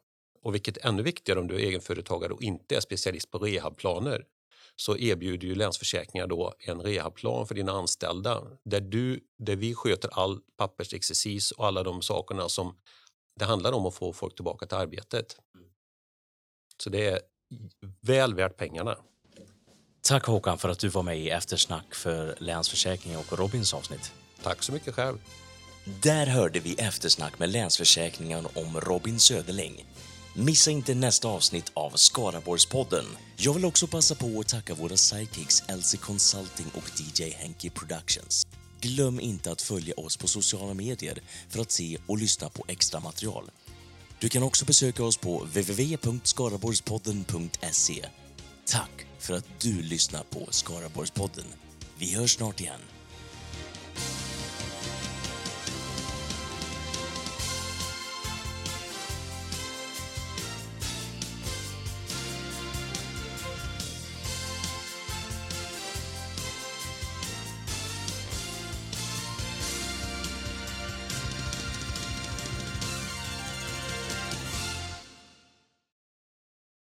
Och vilket är ännu viktigare om du är egenföretagare och inte är specialist på rehabplaner så erbjuder ju Länsförsäkringar då en rehabplan för dina anställda där, du, där vi sköter all pappersexercis och alla de sakerna som det handlar om att få folk tillbaka till arbetet. Så det är väl värt pengarna. Tack Håkan för att du var med i eftersnack för Länsförsäkringar och Robins avsnitt. Tack så mycket själv. Där hörde vi eftersnack med Länsförsäkringar om Robin Söderling. Missa inte nästa avsnitt av Skaraborgspodden. Jag vill också passa på att tacka våra sidekicks LC Consulting och DJ Henky Productions. Glöm inte att följa oss på sociala medier för att se och lyssna på extra material. Du kan också besöka oss på www.skaraborgspodden.se. Tack för att du lyssnar på Skaraborgspodden. Vi hörs snart igen.